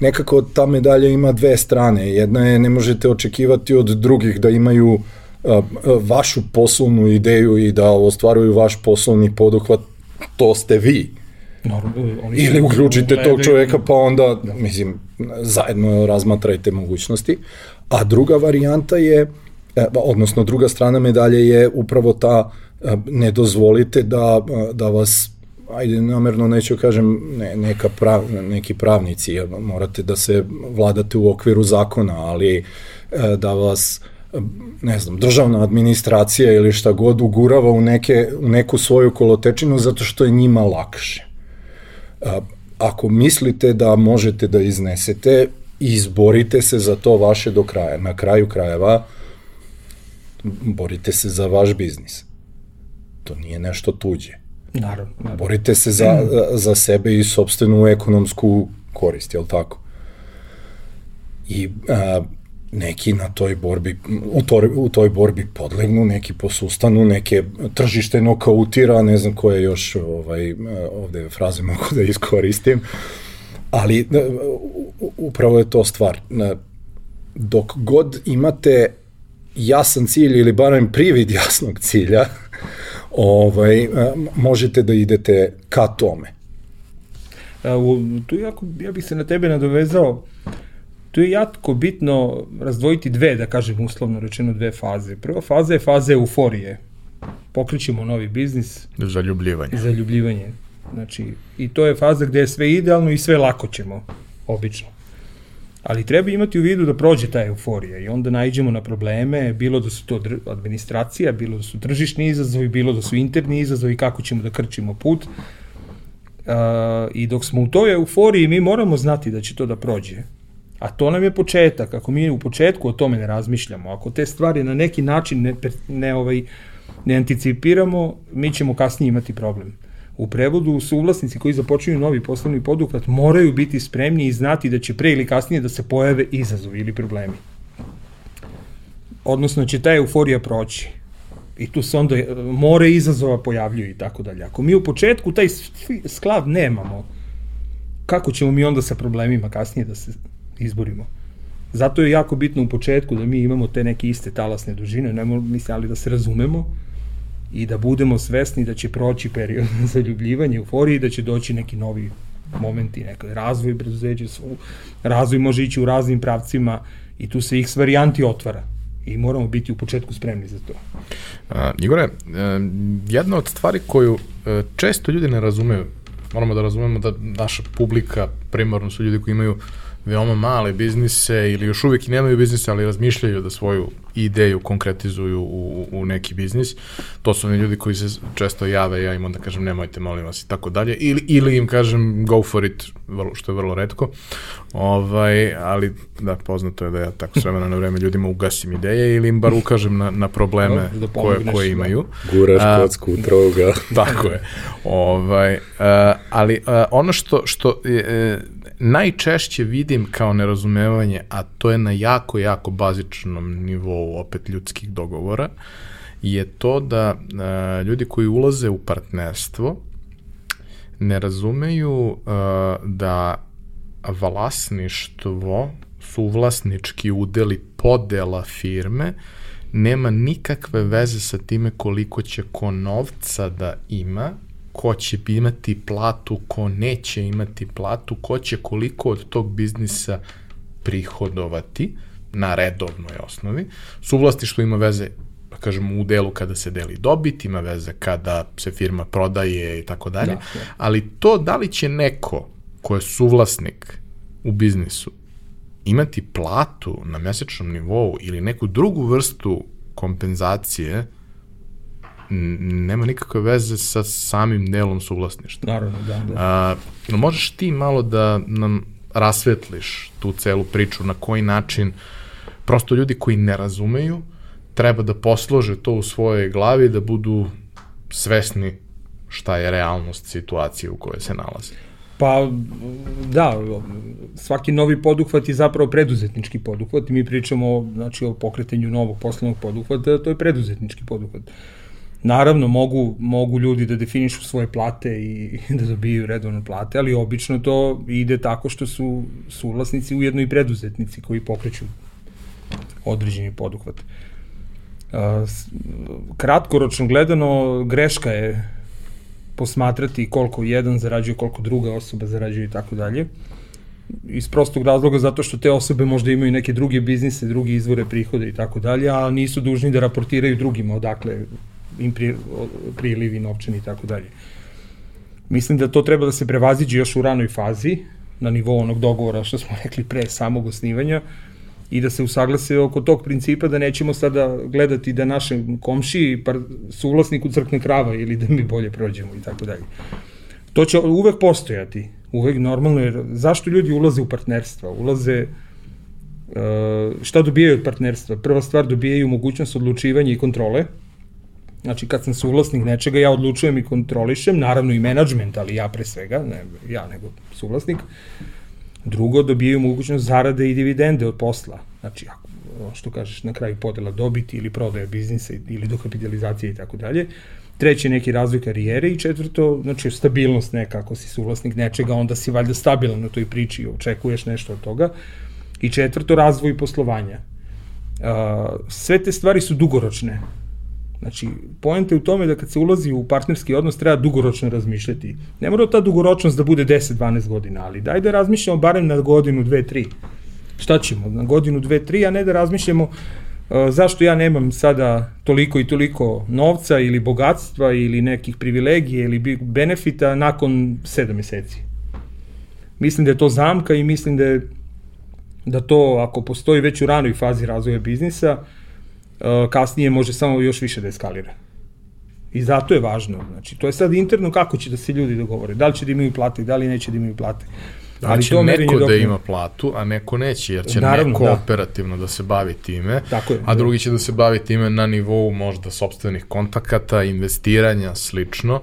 Speaker 2: nekako ta medalja ima dve strane. Jedna je, ne možete očekivati od drugih da imaju a, vašu poslovnu ideju i da ostvaruju vaš poslovni poduhvat, to ste vi.
Speaker 3: Normalno, oni
Speaker 2: Ili uključite tog
Speaker 3: gledaju-
Speaker 2: čoveka, pa onda, mislim, zajedno razmatrajte mogućnosti. A druga varijanta je, e, odnosno druga strana medalje je upravo ta, e, ne dozvolite da, e, da vas ajde namerno neću kažem ne, neka prav, neki pravnici jer morate da se vladate u okviru zakona ali e, da vas e, ne znam, državna administracija ili šta god ugurava u, neke, u neku svoju kolotečinu zato što je njima lakše. Ako mislite da možete da iznesete, izborite se za to vaše do kraja. Na kraju krajeva, borite se za vaš biznis. To nije nešto tuđe.
Speaker 3: Naravno, naravno.
Speaker 2: Borite se za, za sebe i sobstvenu ekonomsku korist, je li tako? I a, neki na toj borbi, u, to, u toj borbi podlegnu, neki posustanu, neke tržište nokautira, ne znam koje još ovaj, ovde fraze mogu da iskoristim, ali e, upravo je to stvar. E, Dok god imate jasan cilj ili barem privid jasnog cilja, ovaj, e, možete da idete ka tome.
Speaker 3: U, tu jako, ja bih se na tebe nadovezao, tu je jako bitno razdvojiti dve, da kažem uslovno rečeno, dve faze. Prva faza je faza euforije. Pokrićemo novi biznis,
Speaker 1: Zaljubljivanje.
Speaker 3: zaljubljivanje. Znači, i to je faza gde je sve idealno i sve lako ćemo, obično. Ali treba imati u vidu da prođe ta euforija i onda najđemo na probleme, bilo da su to administracija, bilo da su tržišni izazovi, bilo da su interni izazovi, kako ćemo da krčimo put. Uh, I dok smo u toj euforiji, mi moramo znati da će to da prođe. A to nam je početak. Ako mi u početku o tome ne razmišljamo, ako te stvari na neki način ne, ne, ovaj, ne anticipiramo, mi ćemo kasnije imati problem. U prevodu suvlasnici koji započinju novi poslovni poduhvat moraju biti spremni i znati da će pre ili kasnije da se pojave izazovi ili problemi. Odnosno će ta euforija proći. I tu se onda e, more izazova pojavljuju i tako dalje. Ako mi u početku taj sklav nemamo, kako ćemo mi onda sa problemima kasnije da se izborimo? Zato je jako bitno u početku da mi imamo te neke iste talasne dužine, ne mislim, ali da se razumemo i da budemo svesni da će proći period zaljubljivanja, euforije i da će doći neki novi momenti, neki razvoj preduzeća, svu- razvoj može ići u raznim pravcima i tu se x varijanti otvara i moramo biti u početku spremni za to.
Speaker 1: A, Igore, e, jedna od stvari koju e, često ljudi ne razumeju, moramo da razumemo da naša publika primarno su ljudi koji imaju veoma male biznise ili još uvijek i nemaju biznise, ali razmišljaju da svoju ideju konkretizuju u, u neki biznis. To su oni ljudi koji se često jave, ja im onda kažem nemojte, molim vas i tako dalje. Ili, ili im kažem go for it, vrlo, što je vrlo redko. Ovaj, ali da, poznato je da ja tako s vremena na vreme ljudima ugasim ideje ili im bar ukažem na, na probleme
Speaker 3: Da
Speaker 1: koje,
Speaker 3: pomogneš,
Speaker 1: koje
Speaker 3: da.
Speaker 1: imaju.
Speaker 2: Guraš
Speaker 1: A,
Speaker 2: kocku troga.
Speaker 1: Tako je. Ovaj, uh, ali uh, ono što, što uh, najčešće vidim kao nerazumevanje, a to je na jako, jako bazičnom nivou opet ljudskih dogovora, je to da uh, ljudi koji ulaze u partnerstvo ne razumeju uh, da vlasništvo, suvlasnički udeli podela firme, nema nikakve veze sa time koliko će ko novca da ima, ko će imati platu, ko neće imati platu, ko će koliko od tog biznisa prihodovati na redovnoj osnovi. Suvlasništvo ima veze da kažemo u delu kada se deli dobit, ima veze kada se firma prodaje i tako dalje,
Speaker 3: Da, da.
Speaker 1: ali to da li će neko ko je suvlasnik u biznisu imati platu na mesečnom nivou ili neku drugu vrstu kompenzacije nema nikakve veze sa samim delom suvlasništva.
Speaker 3: Naravno, da, da.
Speaker 1: A, jel možeš ti malo da nam rasvetliš tu celu priču, na koji način prosto ljudi koji ne razumeju treba da poslože to u svojoj glavi, da budu svesni šta je realnost situacije u kojoj se nalaze.
Speaker 3: Pa, da, svaki novi poduhvat je zapravo preduzetnički poduhvat i mi pričamo znači, o pokretanju novog poslovnog poduhvata, to je preduzetnički poduhvat. Naravno, mogu, mogu ljudi da definišu svoje plate i da dobijaju redovne plate, ali obično to ide tako što su suvlasnici ujedno i preduzetnici koji pokreću određeni poduhvat. Kratkoročno gledano, greška je posmatrati koliko jedan zarađuje, koliko druga osoba zarađuje i tako dalje. Iz prostog razloga zato što te osobe možda imaju neke druge biznise, drugi izvore prihoda i tako dalje, a nisu dužni da raportiraju drugima odakle im pri, prilivi novčani i tako dalje. Mislim da to treba da se prevaziđe još u ranoj fazi, na nivou onog dogovora što smo rekli pre samog osnivanja, i da se usaglase oko tog principa da nećemo sada gledati da našem komšiji par, suvlasniku crkne krava ili da mi bolje prođemo i tako dalje. To će uvek postojati, uvek normalno, jer zašto ljudi ulaze u partnerstva? Ulaze, uh, šta dobijaju od partnerstva? Prva stvar, dobijaju mogućnost odlučivanja i kontrole, Znači, kad sam suvlasnik nečega, ja odlučujem i kontrolišem, naravno i menadžment, ali ja pre svega, ne ja, nego suvlasnik. Drugo, dobijaju mogućnost zarade i dividende od posla. Znači, ako, što kažeš, na kraju podela dobiti ili prodaje biznisa ili dokapitalizacije i tako dalje. Treće, neki razvoj karijere i četvrto, znači, stabilnost neka, ako si suvlasnik nečega, onda si valjda stabilan na toj priči i očekuješ nešto od toga. I četvrto, razvoj poslovanja. Uh, sve te stvari su dugoročne. Znači, poenta je u tome da kad se ulazi u partnerski odnos treba dugoročno razmišljati. Ne mora ta dugoročnost da bude 10-12 godina, ali daj da razmišljamo barem na godinu, dve, tri. Šta ćemo? Na godinu, dve, tri, a ne da razmišljamo uh, zašto ja nemam sada toliko i toliko novca ili bogatstva ili nekih privilegija ili benefita nakon 7 meseci. Mislim da je to zamka i mislim da je da to ako postoji već u ranoj fazi razvoja biznisa, uh, kasnije može samo još više da eskalira. I zato je važno. Znači, to je sad interno kako će da se ljudi dogovore. Da li će da imaju plate, da li neće da imaju plate.
Speaker 1: Da li će
Speaker 3: to
Speaker 1: neko da ima platu, a neko neće, jer će
Speaker 3: Naravno,
Speaker 1: neko
Speaker 3: da.
Speaker 1: operativno da se bavi time,
Speaker 3: Tako je,
Speaker 1: a
Speaker 3: da.
Speaker 1: drugi će da se bavi time na nivou možda sobstvenih kontakata, investiranja, slično.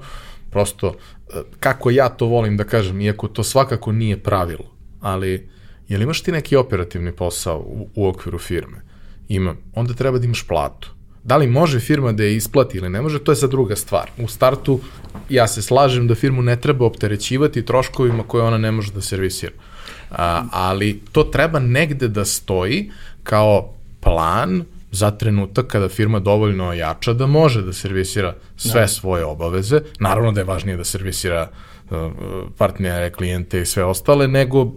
Speaker 1: Prosto, e, kako ja to volim da kažem, iako to svakako nije pravilo, ali jel imaš ti neki operativni posao u, u okviru firme? Ima. Onda treba da imaš platu. Da li može firma da je isplati ili ne može, to je sad druga stvar. U startu ja se slažem da firmu ne treba opterećivati troškovima koje ona ne može da servisira. A, ali to treba negde da stoji kao plan za trenutak kada firma dovoljno ojača da može da servisira sve da. svoje obaveze. Naravno da je važnije da servisira uh, partnere, klijente i sve ostale, nego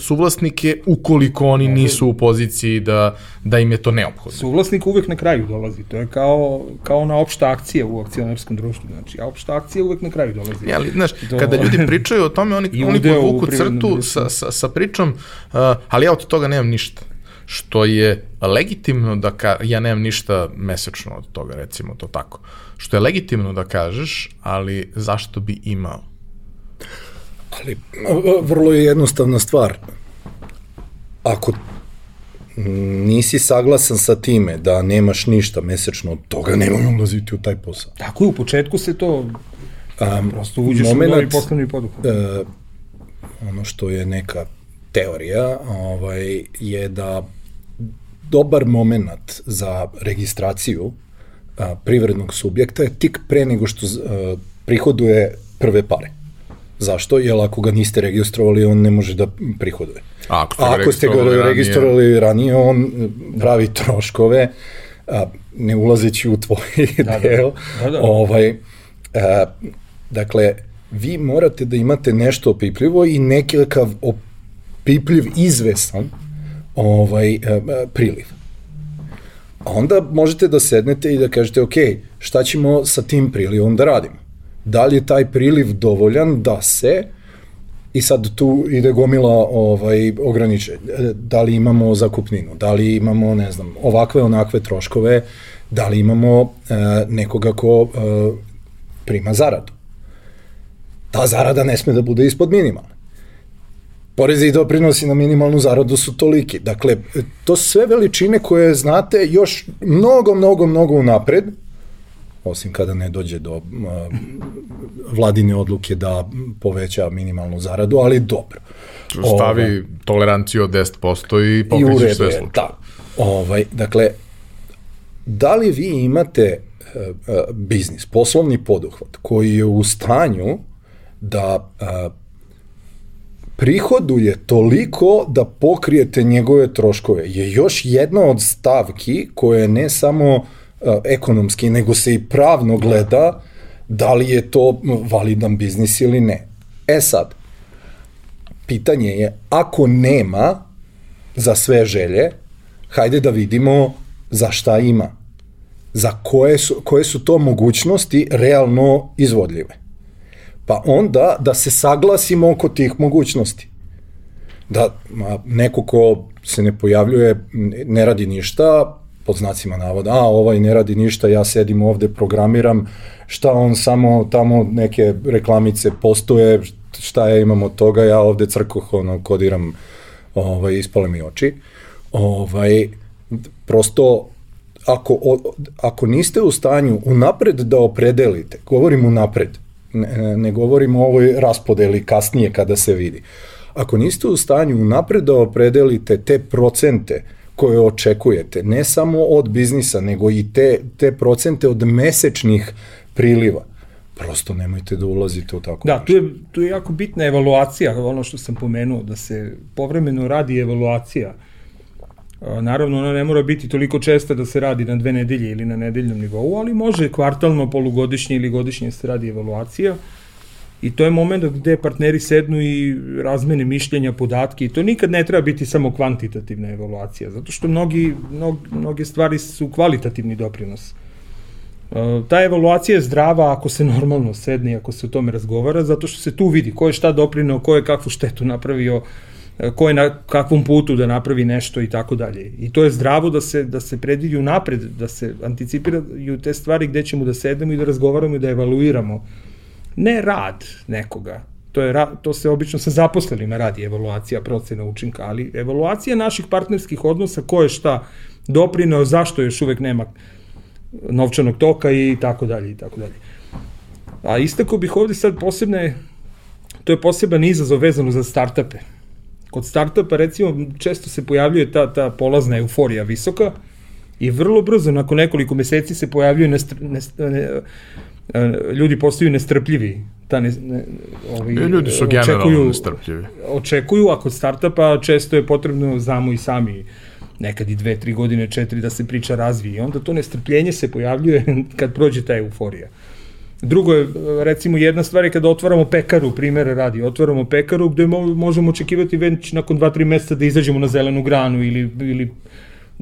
Speaker 1: suvlasnike ukoliko oni nisu u poziciji da, da im je to neophodno.
Speaker 3: Suvlasnik uvek na kraju dolazi, to je kao, kao na opšta akcija u akcionarskom društvu, znači a opšta akcija uvek na kraju dolazi.
Speaker 1: Ja, ali, znaš, to... kada ljudi pričaju o tome, oni, oni povuku crtu
Speaker 3: društvu.
Speaker 1: sa, sa, sa pričom, uh, ali ja od toga nemam ništa. Što je legitimno da ka, ja nemam ništa mesečno od toga, recimo to tako. Što je legitimno da kažeš, ali zašto bi imao?
Speaker 2: Ali vrlo je jednostavna stvar. Ako nisi saglasan sa time da nemaš ništa mesečno od toga, nemoj ulaziti u taj posao.
Speaker 3: Tako je, u početku se to
Speaker 2: Um,
Speaker 3: prosto uđeš u novi poslovni poduhvat.
Speaker 2: e, ono što je neka teorija ovaj, je da dobar moment za registraciju a, privrednog subjekta je tik pre nego što a, prihoduje prve pare. Zašto? Jer ako ga niste registrovali, on ne može da prihoduje.
Speaker 1: A ako ste
Speaker 2: A
Speaker 1: ga
Speaker 2: ako ste ga
Speaker 1: registrovali ranije-
Speaker 2: ranije, on pravi troškove, a, ne ulazeći u tvoj
Speaker 3: da.
Speaker 2: deo.
Speaker 3: Da, da.
Speaker 2: Ovaj, a, dakle, vi morate da imate nešto opipljivo i nekakav opipljiv, izvesan ovaj, a, a, priliv. A onda možete da sednete i da kažete, ok, šta ćemo sa tim prilivom da radimo? Da li je taj priliv dovoljan da se I sad tu ide gomila ovaj ograniče. Da li imamo zakupninu, da li imamo, ne znam, ovakve onakve troškove, da li imamo e, nekoga ko e, prima zaradu. Ta zarada ne sme da bude ispod minimalne. Porezi i doprinosi na minimalnu zaradu su toliki. Dakle, to sve veličine koje znate još mnogo, mnogo, mnogo unapred, osim kada ne dođe do uh, vladine odluke da poveća minimalnu zaradu, ali dobro.
Speaker 1: Stavi
Speaker 2: Ovaj,
Speaker 1: toleranciju od 10% i
Speaker 2: I u
Speaker 1: pokrićeš
Speaker 2: redu
Speaker 1: sve
Speaker 2: je,
Speaker 1: slučaje.
Speaker 2: da. Ovaj, dakle, da li vi imate uh, uh, biznis, poslovni poduhvat koji je u stanju da uh, prihoduje toliko da pokrijete njegove troškove je još jedna od stavki koje ne samo uh, ekonomski, nego se i pravno gleda da li je to validan biznis ili ne. E sad, pitanje je, ako nema za sve želje, hajde da vidimo za šta ima. Za koje su, koje su to mogućnosti realno izvodljive. Pa onda da se saglasimo oko tih mogućnosti. Da ma, neko ko se ne pojavljuje, ne radi ništa, pod znacima navoda, a ovaj ne radi ništa, ja sedim ovde, programiram, šta on samo tamo neke reklamice postoje, šta ja imam od toga, ja ovde crkoh, ono, kodiram, ovaj, ispale mi oči. Ovaj, prosto, ako, o, ako niste u stanju unapred da opredelite, govorim unapred, ne, ne govorim o ovoj raspodeli kasnije kada se vidi, ako niste u stanju unapred da opredelite te procente koje očekujete, ne samo od biznisa, nego i te, te procente od mesečnih priliva, prosto nemojte da ulazite u tako
Speaker 3: Da, tu je, tu je jako bitna evaluacija, ono što sam pomenuo, da se povremeno radi evaluacija. Naravno, ona ne mora biti toliko česta da se radi na dve nedelje ili na nedeljnom nivou, ali može kvartalno, polugodišnje ili godišnje se radi evaluacija. I to je moment gde partneri sednu i razmene mišljenja, podatke i to nikad ne treba biti samo kvantitativna evaluacija, zato što mnogi, mnog, mnoge stvari su kvalitativni doprinos. E, ta evaluacija je zdrava ako se normalno sedne i ako se o tome razgovara, zato što se tu vidi ko je šta doprineo, ko je kakvu štetu napravio, e, ko je na kakvom putu da napravi nešto i tako dalje. I to je zdravo da se, da se predvidi napred, da se anticipiraju te stvari gde ćemo da sedemo i da razgovaramo i da evaluiramo. Ne rad nekoga, to, je, to se obično sa zaposlenima radi, evaluacija procena učinka, ali evaluacija naših partnerskih odnosa, ko je šta doprineo, zašto još uvek nema novčanog toka i tako dalje i tako dalje. A istako bih ovde sad posebne, to je poseban izazov vezano za startupe. Kod startupa recimo često se pojavljuje ta, ta polazna euforija visoka i vrlo brzo nakon nekoliko meseci se pojavljuje nestr, nest, ne, ljudi postaju nestrpljivi. Ta ne, ne, ovi,
Speaker 1: I ljudi su
Speaker 3: očekuju-
Speaker 1: generalno nestrpljivi.
Speaker 3: očekuju, a kod startupa često je potrebno znamo i sami nekad i dve, tri godine, četiri da se priča razvije. I onda to nestrpljenje se pojavljuje kad prođe ta euforija. Drugo je, recimo, jedna stvar je kada otvaramo pekaru, primere radi, otvaramo pekaru gde mo možemo očekivati već nakon 2-3 meseca da izađemo na zelenu granu ili, ili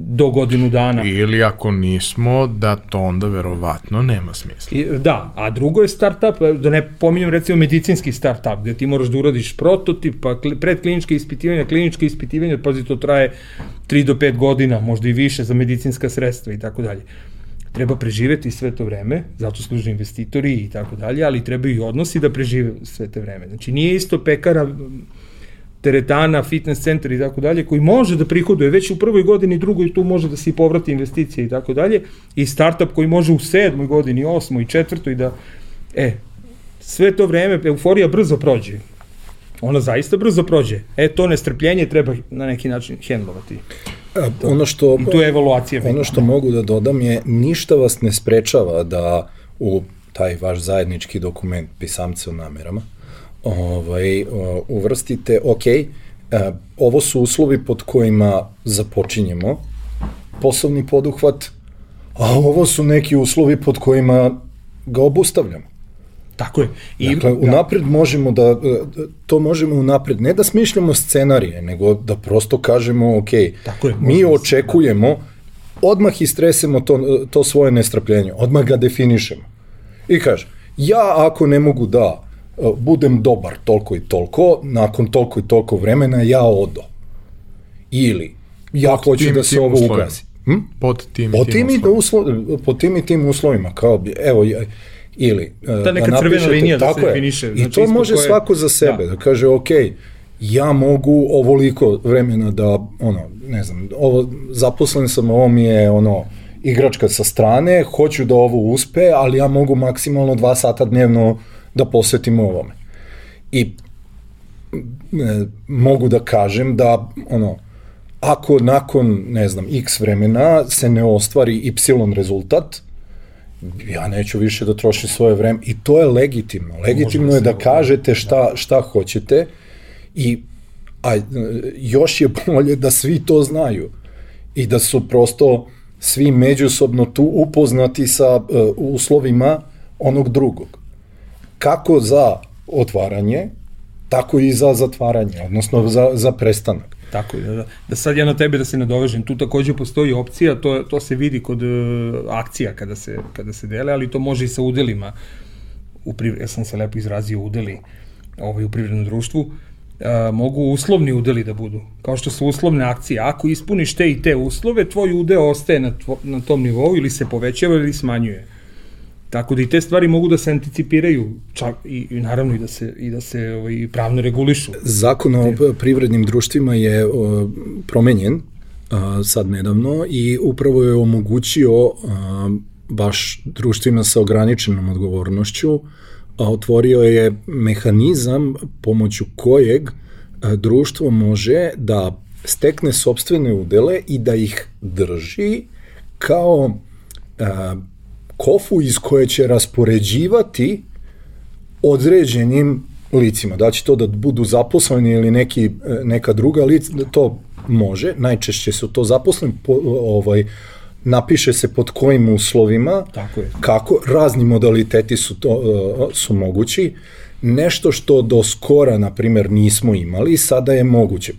Speaker 3: do godinu dana.
Speaker 1: Ili ako nismo, da to onda verovatno nema smisla.
Speaker 3: I, da, a drugo je startup, da ne pominjem recimo medicinski startup, gde ti moraš da uradiš prototip, pa predkliničke ispitivanja, kliničke ispitivanja, pazi, to traje 3 do 5 godina, možda i više za medicinska sredstva i tako dalje treba preživeti sve to vreme, zato služe investitori i tako dalje, ali treba i odnosi da prežive sve te vreme. Znači nije isto pekara, teretana, fitness centar i tako dalje, koji može da prihoduje već u prvoj godini, drugoj tu može da se i povrati investicije i tako dalje, i startup koji može u sedmoj godini, osmoj, četvrtoj da, e, sve to vreme, euforija brzo prođe. Ona zaista brzo prođe. E, to nestrpljenje treba na neki način hendlovati.
Speaker 2: A, ono što,
Speaker 3: tu je evaluacija.
Speaker 2: Ono što mogu da dodam je, ništa vas ne sprečava da u taj vaš zajednički dokument pisamce o namerama, ovaj, uvrstite, ok, ovo su uslovi pod kojima započinjemo poslovni poduhvat, a ovo su neki uslovi pod kojima ga obustavljamo.
Speaker 3: Tako je.
Speaker 2: I, dakle, da. unapred možemo da, to možemo unapred, ne da smišljamo scenarije, nego da prosto kažemo, ok, Tako je, mi da očekujemo, odmah istresemo to, to svoje nestrpljenje, odmah ga definišemo. I kaže, ja ako ne mogu da e, budem dobar toliko i toliko, nakon toliko i toliko vremena ja odo. Ili, ja pod hoću tim, da se ovo ugazi.
Speaker 1: Hm? Pod tim,
Speaker 2: pod tim, tim uslovima. pod tim i tim uslovima, kao, evo, ili
Speaker 3: Ta da neka da crvena linija da se definiše.
Speaker 2: Znači, I to može koje... svako za sebe, da, da kaže, ok, ja mogu ovoliko vremena da, ono, ne znam, ovo, zaposlen sam, ovo mi je, ono, igračka sa strane, hoću da ovo uspe, ali ja mogu maksimalno dva sata dnevno da posvetim ovome. I e, mogu da kažem da, ono, ako nakon, ne znam, x vremena se ne ostvari y rezultat, ja neću više da trošim svoje vreme i to je legitimno. Legitimno da je da kažete šta, šta hoćete i a, još je bolje da svi to znaju i da su prosto svi međusobno tu upoznati sa uh, uslovima onog drugog. Kako za otvaranje, tako i za zatvaranje, odnosno za, za prestanak.
Speaker 3: Tako je, da, da, da sad ja na tebe da se nadovežem, tu takođe postoji opcija, to, to se vidi kod uh, akcija kada se, kada se dele, ali to može i sa udelima, u privre, ja sam se lepo izrazio udeli ovaj, u privrednom društvu, uh, mogu uslovni udeli da budu, kao što su uslovne akcije. Ako ispuniš te i te uslove, tvoj udeo ostaje na, tvo, na tom nivou ili se povećava ili smanjuje. Tako da i te stvari mogu da se anticipiraju, čak i, i naravno i da se i da se ovaj pravno regulišu.
Speaker 2: Zakon o privrednim društvima je o, promenjen a, sad nedavno i upravo je omogućio a, baš društvima sa ograničenom odgovornošću, a otvorio je mehanizam pomoću kojeg a, društvo može da stekne sobstvene udele i da ih drži kao a, kofu iz koje će raspoređivati određenim licima. Da će to da budu zaposleni ili neki, e, neka druga lica, to može, najčešće su to zaposleni, po, ovaj, napiše se pod kojim uslovima,
Speaker 3: Tako je.
Speaker 2: kako, razni modaliteti su, to, e, su mogući, nešto što do skora, na primer, nismo imali, sada je moguće.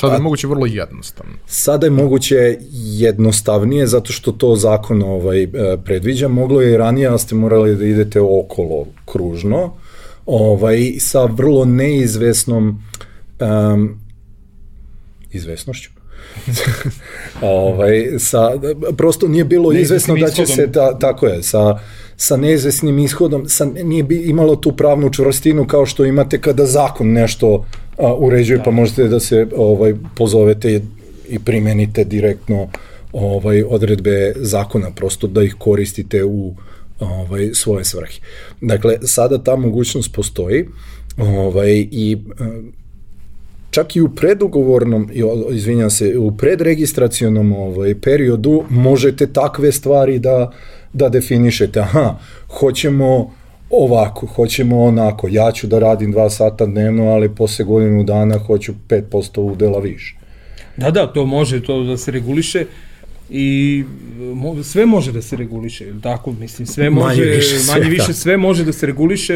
Speaker 1: Sada je moguće vrlo jednostavno.
Speaker 2: Sada je moguće jednostavnije zato što to zakon ovaj, e, predviđa. Moglo je i ranije, ali ste morali da idete okolo kružno ovaj, sa vrlo neizvesnom um, izvesnošću. ovaj, sa, prosto nije bilo izvesno da će se, da, tako je, sa, sa neizvesnim ishodom, sa, nije bi imalo tu pravnu čvrstinu kao što imate kada zakon nešto a, uređuje, da. pa možete da se ovaj pozovete i primenite direktno ovaj odredbe zakona, prosto da ih koristite u ovaj svoje svrhe. Dakle, sada ta mogućnost postoji ovaj, i čak i u predugovornom, izvinjam se, u predregistracionom ovaj, periodu možete takve stvari da, da definišete. Aha, hoćemo ovako, hoćemo onako, ja ću da radim dva sata dnevno, ali posle godinu dana hoću 5% udela više.
Speaker 3: Da, da, to može to da se reguliše i mo, sve može da se reguliše, ili tako, mislim, sve može,
Speaker 2: Manje više sve,
Speaker 3: manje više sve može da se reguliše,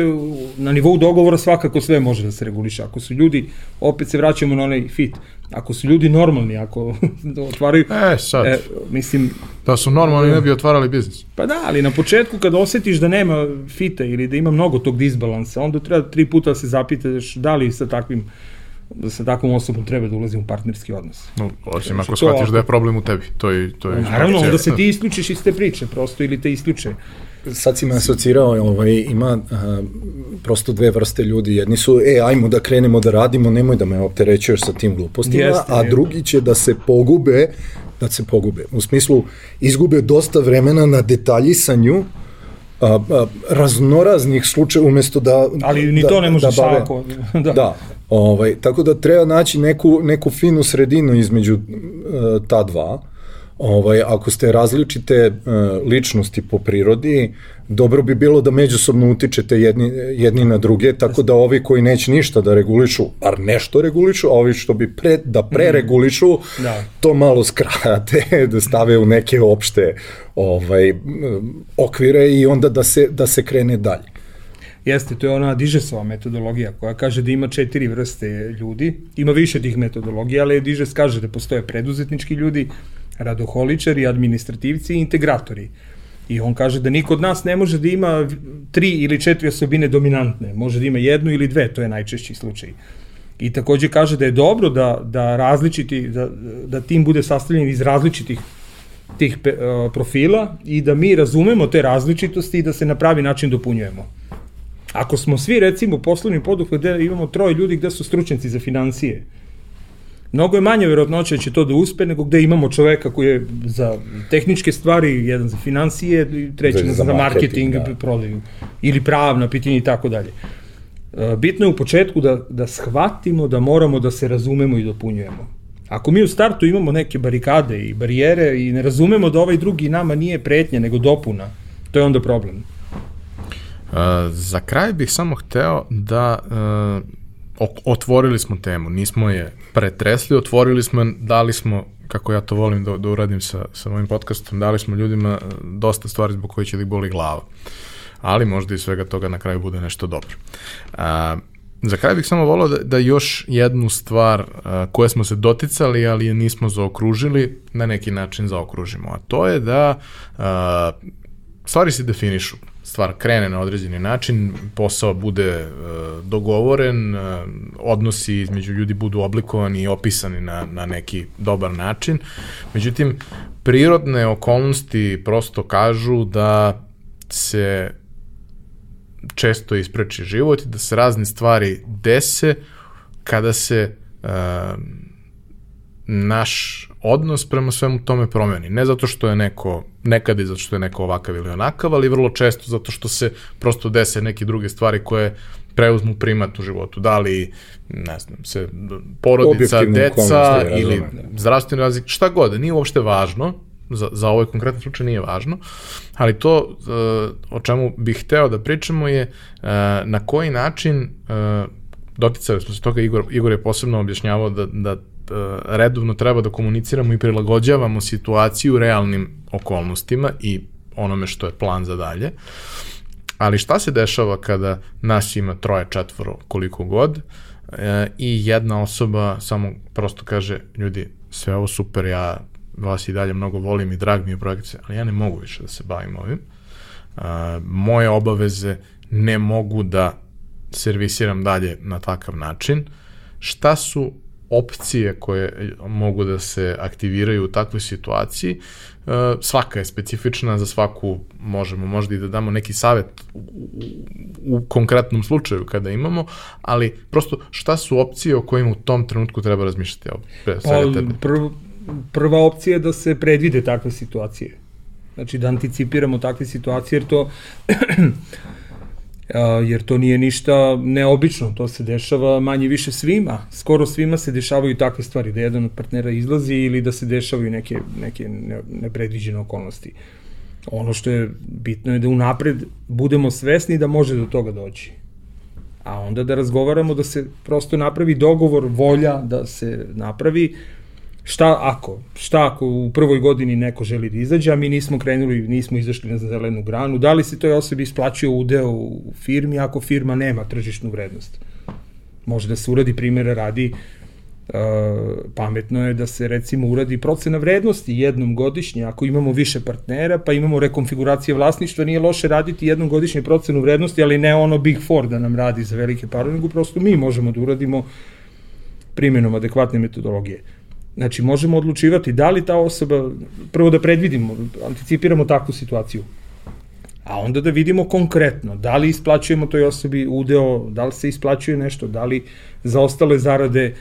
Speaker 3: na nivou dogovora svakako sve može da se reguliše. Ako su ljudi, opet se vraćamo na onaj fit, ako su ljudi normalni, ako otvaraju,
Speaker 1: E, sad,
Speaker 3: e, mislim,
Speaker 1: da su normalni ne bi otvarali biznis.
Speaker 3: Pa da, ali na početku kad osetiš da nema fita ili da ima mnogo tog disbalansa, onda treba tri puta da se zapitaš da li sa takvim da sa takvom osobom treba da ulazim u partnerski odnos.
Speaker 1: No, osim
Speaker 3: Znači,
Speaker 1: ako shvatiš da je problem u tebi. To je, to je
Speaker 3: Naravno, onda se
Speaker 1: Da.
Speaker 3: ti isključiš iz te priče, prosto, ili te isključe.
Speaker 2: Sad si me asocirao, ovaj, ima a, prosto dve vrste ljudi. Jedni su, e, ajmo da krenemo da radimo, nemoj da me opterećuješ sa tim glupostima,
Speaker 3: Jeste,
Speaker 2: a drugi će da se pogube, da se pogube. U smislu, izgube dosta vremena na detaljisanju a, a, raznoraznih slučaja umesto da
Speaker 3: Ali ni
Speaker 2: da,
Speaker 3: to ne možeš
Speaker 2: da bave-
Speaker 3: da.
Speaker 2: Da, ovaj, tako da treba naći neku, neku finu sredinu između uh, ta dva. Ovaj, ako ste različite uh, ličnosti po prirodi, dobro bi bilo da međusobno utičete jedni, jedni na druge, tako da ovi koji neće ništa da regulišu, bar nešto regulišu, a ovi što bi pre, da preregulišu,
Speaker 3: Da.
Speaker 2: to malo skrate, da stave u neke opšte ovaj, okvire i onda da se, da se krene dalje.
Speaker 3: Jeste, to je ona Dižesova metodologija koja kaže da ima četiri vrste ljudi. Ima više tih metodologija, ali Dižes kaže da postoje preduzetnički ljudi, radoholičari, administrativci i integratori. I on kaže da niko od nas ne može da ima tri ili četiri osobine dominantne. Može da ima jednu ili dve, to je najčešći slučaj. I takođe kaže da je dobro da, da različiti, da, da tim bude sastavljen iz različitih tih pe, uh, profila i da mi razumemo te različitosti i da se na pravi način dopunjujemo. Ako smo svi recimo poslovni poduhvat gde imamo troje ljudi gde su stručnjaci za financije, mnogo je manje verovatnoća da će to da uspe nego gde imamo čoveka koji je za tehničke stvari, jedan za financije, treći
Speaker 2: Za-
Speaker 3: za,
Speaker 2: za
Speaker 3: za marketing,
Speaker 2: marketing, da.
Speaker 3: prodaju ili pravna pitanja i tako dalje. E, Bitno je u početku da, da shvatimo da moramo da se razumemo i dopunjujemo. Ako mi u startu imamo neke barikade i barijere i ne razumemo da ovaj drugi nama nije pretnja nego dopuna, to je onda problem.
Speaker 1: Uh, za kraj bih samo hteo da ok- otvorili smo temu, nismo je pretresli, otvorili smo, dali smo, kako ja to volim da, da uradim sa, sa mojim podcastom, dali smo ljudima uh, dosta stvari zbog koje će da ih boli glava. Ali možda i svega toga na kraju bude nešto dobro. Uh, za kraj bih samo volao da, da još jednu stvar uh, koje smo se doticali, ali je nismo zaokružili, na neki način zaokružimo. A to je da uh, stvari se definišu. Stvar krene na određeni način, posao bude e, dogovoren, e, odnosi između ljudi budu oblikovani i opisani na, na neki dobar način. Međutim, prirodne okolnosti prosto kažu da se često ispreči život i da se razne stvari dese kada se e, naš odnos prema svemu tome promeni. Ne zato što je neko, nekad i zato što je neko ovakav ili onakav, ali vrlo često zato što se prosto dese neke druge stvari koje preuzmu primat u životu. Da li, ne znam, se porodica,
Speaker 2: Objektivne
Speaker 1: deca ili
Speaker 2: razumem,
Speaker 1: zdravstveni razlik, šta god, nije uopšte važno, za, za ovaj konkretan slučaj nije važno, ali to uh, o čemu bih hteo da pričamo je uh, na koji način uh, doticali smo se toga, Igor, Igor je posebno objašnjavao da, da redovno treba da komuniciramo i prilagođavamo situaciju realnim okolnostima i onome što je plan za dalje. Ali šta se dešava kada nas ima troje, četvoro, koliko god, e, i jedna osoba samo prosto kaže, ljudi, sve ovo super, ja vas i dalje mnogo volim i drag mi je projekcija, ali ja ne mogu više da se bavim ovim. E, moje obaveze ne mogu da servisiram dalje na takav način. Šta su opcije koje mogu da se aktiviraju u takvoj situaciji. E, svaka je specifična, za svaku možemo možda i da damo neki savet u, konkretnom slučaju kada imamo, ali prosto šta su opcije o kojima u tom trenutku treba razmišljati? Evo, pre svega
Speaker 3: Pa,
Speaker 1: tebe.
Speaker 3: prv, prva opcija je da se predvide takve situacije. Znači da anticipiramo takve situacije, jer to jer to nije ništa neobično, to se dešava manje više svima, skoro svima se dešavaju takve stvari, da jedan od partnera izlazi ili da se dešavaju neke, neke ne, nepredviđene okolnosti. Ono što je bitno je da unapred budemo svesni da može do toga doći. A onda da razgovaramo da se prosto napravi dogovor, volja da se napravi, Šta ako? Šta ako u prvoj godini neko želi da izađe, a mi nismo krenuli, nismo izašli na zelenu granu? Da li se toj osobi isplaćuje udeo u firmi ako firma nema tržišnu vrednost? Može da se uradi primjera radi Uh, pametno je da se recimo uradi procena vrednosti jednom godišnje, ako imamo više partnera, pa imamo rekonfiguracije vlasništva, nije loše raditi jednom godišnje procenu vrednosti, ali ne ono Big Four da nam radi za velike pare, nego prosto mi možemo da uradimo primjenom adekvatne metodologije. Znači, možemo odlučivati da li ta osoba, prvo da predvidimo, anticipiramo takvu situaciju, a onda da vidimo konkretno da li isplaćujemo toj osobi udeo, da li se isplaćuje nešto, da li za ostale zarade,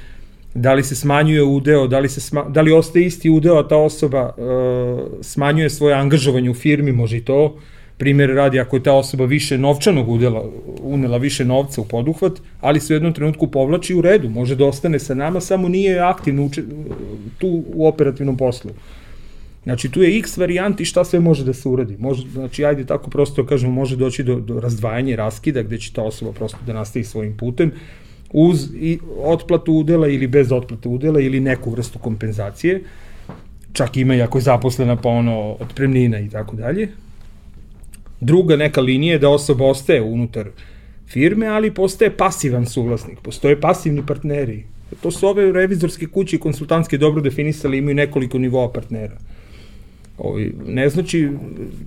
Speaker 3: da li se smanjuje udeo, da li, se sma, da li ostaje isti udeo, a ta osoba uh, smanjuje svoje angažovanje u firmi, može i to, primjer radi ako je ta osoba više novčanog udela, unela više novca u poduhvat, ali se u jednom trenutku povlači u redu, može da ostane sa nama, samo nije aktivno uče, tu u operativnom poslu. Znači, tu je x varijanti šta sve može da se uradi. Može, znači, ajde tako prosto kažemo, može doći do, do razdvajanja raskida, gde će ta osoba prosto da nastavi svojim putem, uz i otplatu udela ili bez otplate udela ili neku vrstu kompenzacije. Čak ima i ako je zaposlena pa ono otpremnina i tako dalje. Druga neka linija je da osoba ostaje unutar firme, ali postaje pasivan suvlasnik. Postoje pasivni partneri. To su ove revizorske kuće i konsultantske dobro definisali, imaju nekoliko nivoa partnera. Ovi, ne znači,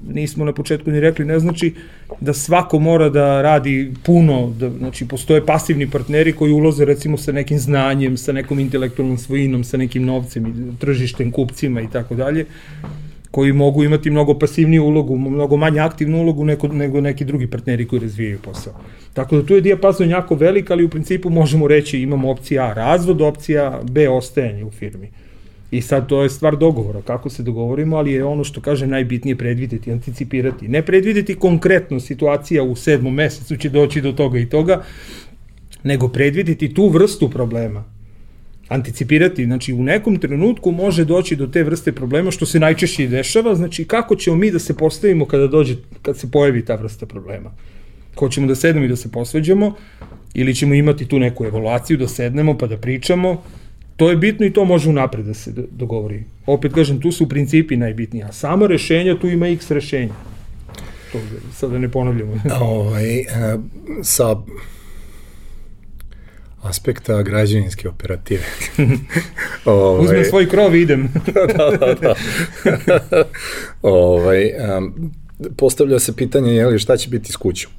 Speaker 3: nismo na početku ni rekli, ne znači da svako mora da radi puno, da, znači postoje pasivni partneri koji ulaze recimo sa nekim znanjem, sa nekom intelektualnom svojinom, sa nekim novcem, tržištem, kupcima i tako dalje, koji mogu imati mnogo pasivniju ulogu, mnogo manje aktivnu ulogu nego, nego neki drugi partneri koji razvijaju posao. Tako da tu je dijapazon jako velik, ali u principu možemo reći imamo opcija A razvod, opcija B ostajanje u firmi. I sad to je stvar dogovora, kako se dogovorimo, ali je ono što kaže najbitnije predvideti, anticipirati. Ne predvideti konkretno situacija u sedmom mesecu će doći do toga i toga, nego predvideti tu vrstu problema. Anticipirati, znači u nekom trenutku može doći do te vrste problema što se najčešće dešava, znači kako ćemo mi da se postavimo kada dođe, kad se pojavi ta vrsta problema. Hoćemo da sednemo i da se posveđamo, ili ćemo imati tu neku evaluaciju, da sednemo pa da pričamo, To je bitno i to može unapred da se dogovori. Opet kažem, tu su principi najbitniji, a samo rešenja, tu ima x rešenja. To sad da ne ponavljamo.
Speaker 2: ovaj, sa aspekta građevinske operative.
Speaker 3: ovaj, Uzmem svoj krov i idem. da, da, da.
Speaker 2: ovaj, um, postavlja se pitanje, je li, šta će biti s kućom?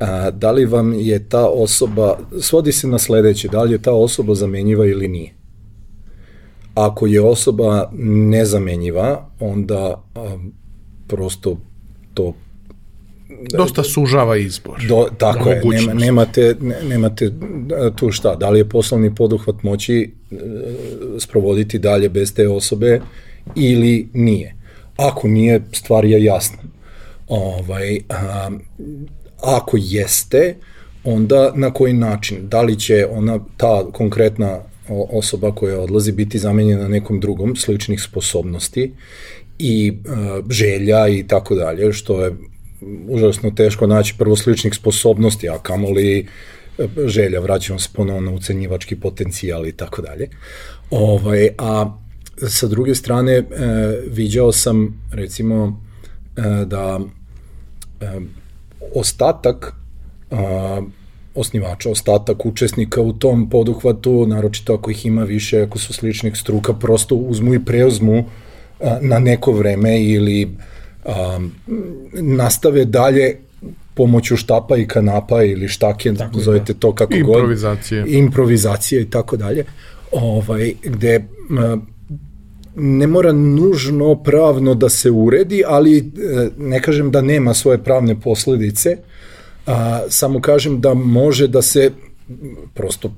Speaker 2: A, da li vam je ta osoba, svodi se na sledeće, da li je ta osoba zamenjiva ili nije? Ako je osoba nezamenjiva, onda um, prosto to
Speaker 1: dosta sužava izbor.
Speaker 2: Do, tako je, nema, nemate, ne, nemate tu šta, da li je poslovni poduhvat moći e, sprovoditi dalje bez te osobe ili nije. Ako nije, stvar je jasna. Ovaj, a, ako jeste, onda na koji način? Da li će ona, ta konkretna osoba koja odlazi biti zamenjena nekom drugom sličnih sposobnosti i uh, želja i tako dalje, što je užasno teško naći prvo sličnih sposobnosti, a kamoli e, želja, vraćamo se ponovno na ucenjivački potencijal i tako dalje. Ovaj, a sa druge strane, e, viđao sam recimo e, da e, ostatak e, osnivača, ostatak učesnika u tom poduhvatu, naročito ako ih ima više, ako su sličnih struka, prosto uzmu i preuzmu a, na neko vreme ili a, nastave dalje pomoću štapa i kanapa ili štake, tako zovete to kako
Speaker 1: improvizacije.
Speaker 2: god. Improvizacije. i tako dalje. Ovaj, gde a, ne mora nužno pravno da se uredi, ali e, ne kažem da nema svoje pravne posledice, A, samo kažem da može da se prosto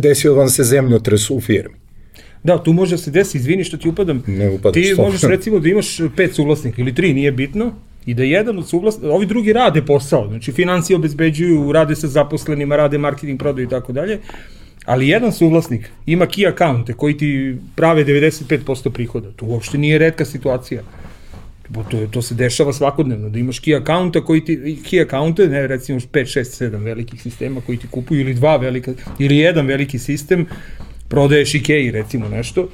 Speaker 2: desio vam se zemljotres u firmi.
Speaker 3: Da, tu može se desi, izvini što ti upadam.
Speaker 2: Ne upadaš.
Speaker 3: Ti stop. možeš recimo da imaš pet suvlasnika ili tri, nije bitno, i da jedan od suvlasnika, ovi drugi rade posao, znači financije obezbeđuju, rade sa zaposlenima, rade marketing, prodaju i tako dalje, ali jedan suvlasnik ima key accounte koji ti prave 95% prihoda. To uopšte nije redka situacija. To, to se dešava svakodnevno, da imaš key accounta koji ti, key accounte, ne, recimo 5, 6, 7 velikih sistema koji ti kupuju ili dva velika, ili jedan veliki sistem, prodaješ Ikea recimo nešto,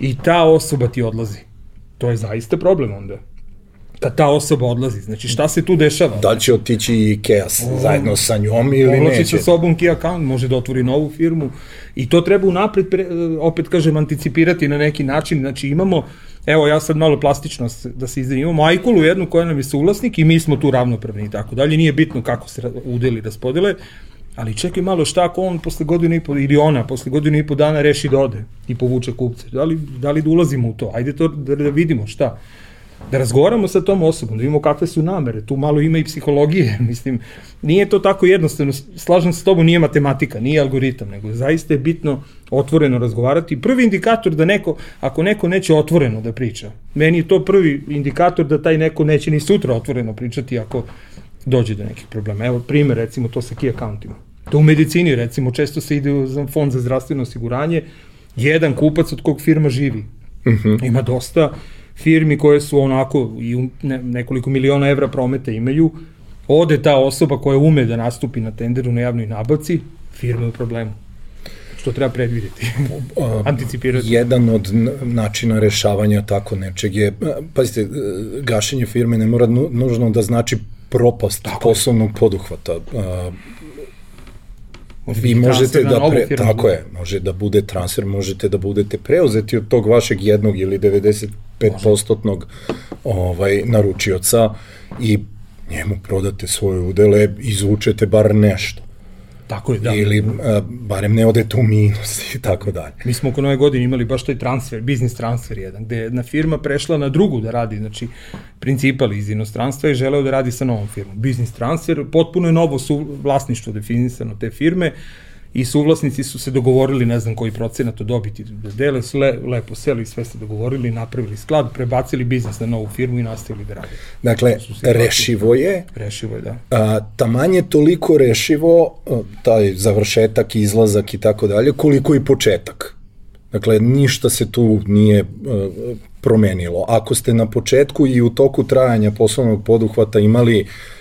Speaker 3: i ta osoba ti odlazi. To je zaista problem onda. Kad ta osoba odlazi, znači šta se tu dešava?
Speaker 2: Da li će otići i Ikea s- zajedno sa njom ili
Speaker 3: Povlači
Speaker 2: neće?
Speaker 3: sa sobom key account, može da otvori novu firmu i to treba unapred, pre, opet kažem, anticipirati na neki način. Znači imamo, evo ja sad malo plastično da se izdelim, imamo Ajkulu jednu koja nam je suvlasnik i mi smo tu ravnopravni i tako dalje. Nije bitno kako se udeli raspodele, ali čekaj malo šta ako on posle godinu i po, ili ona posle godinu i po dana reši da ode i povuče kupce. Da li, da li da ulazimo u to? Ajde to da, da vidimo šta da razgovaramo sa tom osobom, da vidimo kakve su namere, tu malo ima i psihologije, mislim, nije to tako jednostavno, slažem se s tobom, nije matematika, nije algoritam, nego zaista je bitno otvoreno razgovarati. Prvi indikator da neko, ako neko neće otvoreno da priča, meni je to prvi indikator da taj neko neće ni sutra otvoreno pričati ako dođe do nekih problema. Evo primer recimo to sa key accountima. To u medicini recimo često se ide za fond za zdravstveno osiguranje, jedan kupac od kog firma živi. Uh -huh. Ima dosta firmi koje su onako i u ne, nekoliko miliona evra prometa imaju, ode ta osoba koja ume da nastupi na tenderu na javnoj nabavci, firma je u problemu. Što treba predvideti, anticipirati.
Speaker 2: Jedan od načina rešavanja tako nečeg je, pazite, e, gašenje firme ne mora nu- nužno da znači propast tako poslovnog poduhvata. Vi možete da pre, tako je, može da bude transfer, možete da budete preuzeti od tog vašeg jednog ili 95% ovaj naručioca i njemu prodate svoje udele, izvučete bar nešto.
Speaker 3: Tako je, da.
Speaker 2: Ili a, barem ne odete u minus i tako dalje.
Speaker 3: Mi smo oko nove godine imali baš taj transfer, biznis transfer jedan, gde je jedna firma prešla na drugu da radi, znači principal iz inostranstva i želeo da radi sa novom firmom. Biznis transfer, potpuno je novo su vlasništvo definisano te firme i suvlasnici su se dogovorili, ne znam koji procenat dobiti da dele, le, lepo seli, sve se dogovorili, napravili sklad, prebacili biznis na novu firmu i nastavili da rade.
Speaker 2: Dakle, rešivo je,
Speaker 3: Rešivo je, da.
Speaker 2: a, taman je toliko rešivo, taj završetak, izlazak i tako dalje, koliko i početak. Dakle, ništa se tu nije promenilo. Ako ste na početku i u toku trajanja poslovnog poduhvata imali a,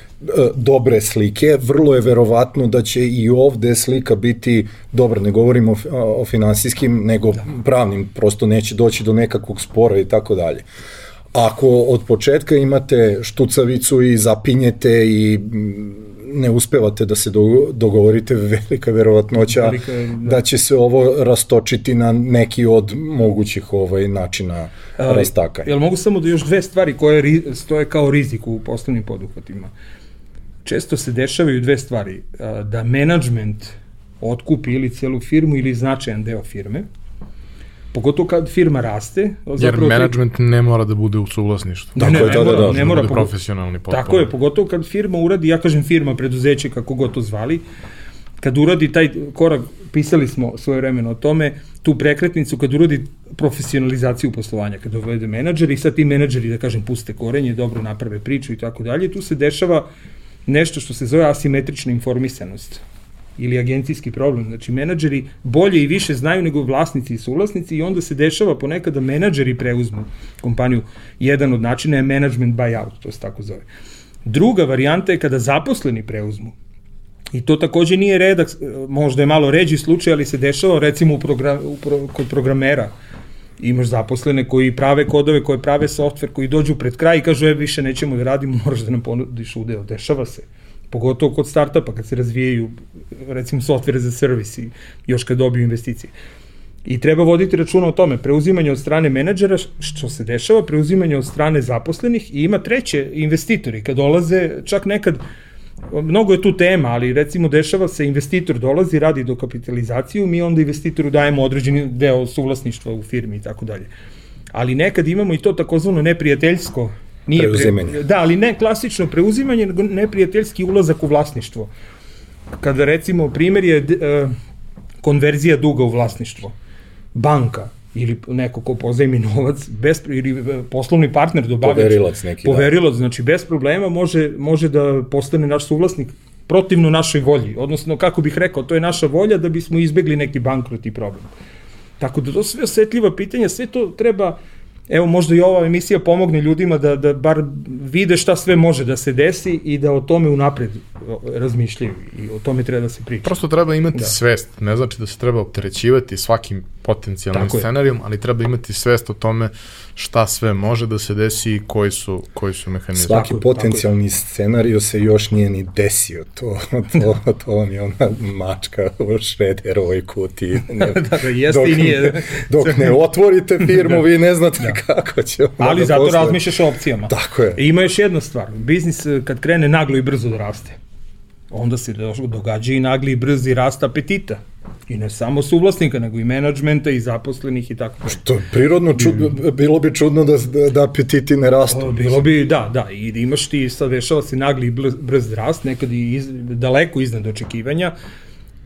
Speaker 2: dobre slike, vrlo je verovatno da će i ovde slika biti dobra, ne govorimo o, fi- o finansijskim, nego pravnim, prosto neće doći do nekakvog spora i tako dalje. Ako od početka imate štucavicu i zapinjete i mm, ne uspevate da se dogo- dogovorite, velika verovatnoća
Speaker 3: Velika da.
Speaker 2: da će se ovo rastočiti na neki od mogućih ovaj načina rastakanja.
Speaker 3: Jel mogu samo da još dve stvari koje stoje kao rizik u poslovnim poduhvatima? Često se dešavaju dve stvari. Da menadžment otkupi ili celu firmu ili značajan deo firme, pogotovo kad firma raste.
Speaker 1: Jer
Speaker 3: zapravo-
Speaker 1: management ne mora da bude u suvlasništvu.
Speaker 3: Da,
Speaker 2: Tako
Speaker 3: ne,
Speaker 2: je,
Speaker 3: ne,
Speaker 2: da, da,
Speaker 3: mora,
Speaker 2: da,
Speaker 3: ne
Speaker 2: da
Speaker 3: mora
Speaker 1: bude
Speaker 3: pogo-
Speaker 1: profesionalni potpuno.
Speaker 3: Tako je, pogotovo kad firma uradi, ja kažem firma, preduzeće, kako god to zvali, kad uradi taj korak, pisali smo svoje vremeno o tome, tu prekretnicu, kad uradi profesionalizaciju poslovanja, kad dovede menadžer i sad ti menadžeri, da kažem, puste korenje, dobro naprave priču i tako dalje, tu se dešava nešto što se zove asimetrična informisanost ili agencijski problem. Znači, menadžeri bolje i više znaju nego vlasnici i suvlasnici i onda se dešava ponekad da menadžeri preuzmu kompaniju. Jedan od načina je management buyout, to se tako zove. Druga varijanta je kada zaposleni preuzmu. I to takođe nije redak, možda je malo ređi slučaj, ali se dešava recimo u program, u pro, kod programera. Imaš zaposlene koji prave kodove, koji prave softver, koji dođu pred kraj i kažu, e, više nećemo da radimo, moraš da nam ponudiš udeo. Dešava se. Pogotovo kod startupa, kad se razvijaju, recimo, softvere za servis i još kad dobiju investicije. I treba voditi računa o tome, preuzimanje od strane menadžera, što se dešava, preuzimanje od strane zaposlenih i ima treće, investitori, kad dolaze, čak nekad, mnogo je tu tema, ali recimo dešava se, investitor dolazi, radi do kapitalizaciju, mi onda investitoru dajemo određeni deo suvlasništva u firmi i tako dalje. Ali nekad imamo i to takozvano neprijateljsko Nije
Speaker 2: Preuzimanje.
Speaker 3: Pre, da, ali ne klasično preuzimanje, nego neprijateljski ulazak u vlasništvo. Kada recimo primjer je e, konverzija duga u vlasništvo. Banka ili neko ko pozajmi novac, bez, ili e, poslovni partner dobavljač.
Speaker 2: Poverilac neki, da.
Speaker 3: Poverilac, znači bez problema može, može da postane naš suvlasnik protivno našoj volji. Odnosno, kako bih rekao, to je naša volja da bismo izbegli neki bankrot i problem. Tako da to sve osetljiva pitanja, sve to treba evo možda i ova emisija pomogne ljudima da, da bar vide šta sve može da se desi i da o tome unapred razmišljaju i o tome treba da se priča.
Speaker 1: Prosto treba imati
Speaker 3: Da.
Speaker 1: da. svest, ne znači da se treba opterećivati svakim potencijalnim
Speaker 3: Tako je.
Speaker 1: scenarijom, ali treba imati svest o tome šta sve može da se desi i koji su, koji su mehanizmi.
Speaker 2: Svaki
Speaker 3: Tako je,
Speaker 2: potencijalni scenario se još nije ni desio. To, to, to vam je ona mačka u šrederovoj kutiji. Ne,
Speaker 3: da, da, jeste
Speaker 2: dok,
Speaker 3: i nije.
Speaker 2: dok ne otvorite firmu, vi ne znate kako će ona
Speaker 3: Ali
Speaker 2: da
Speaker 3: zato razmišljaš o opcijama.
Speaker 2: Tako je.
Speaker 3: I ima još jedna stvar. Biznis eh, kad krene naglo i brzo da raste, onda se do- događa i nagli i brzi rast apetita. I ne samo suvlasnika, nego i menadžmenta i zaposlenih i tako. dalje.
Speaker 2: To je prirodno čudno, bilo bi čudno da, da, da apetiti ne rastu.
Speaker 3: O, Bilo bi, da, da, i imaš ti, sad dešava se nagli i brz, rast, nekad i iz, daleko iznad očekivanja,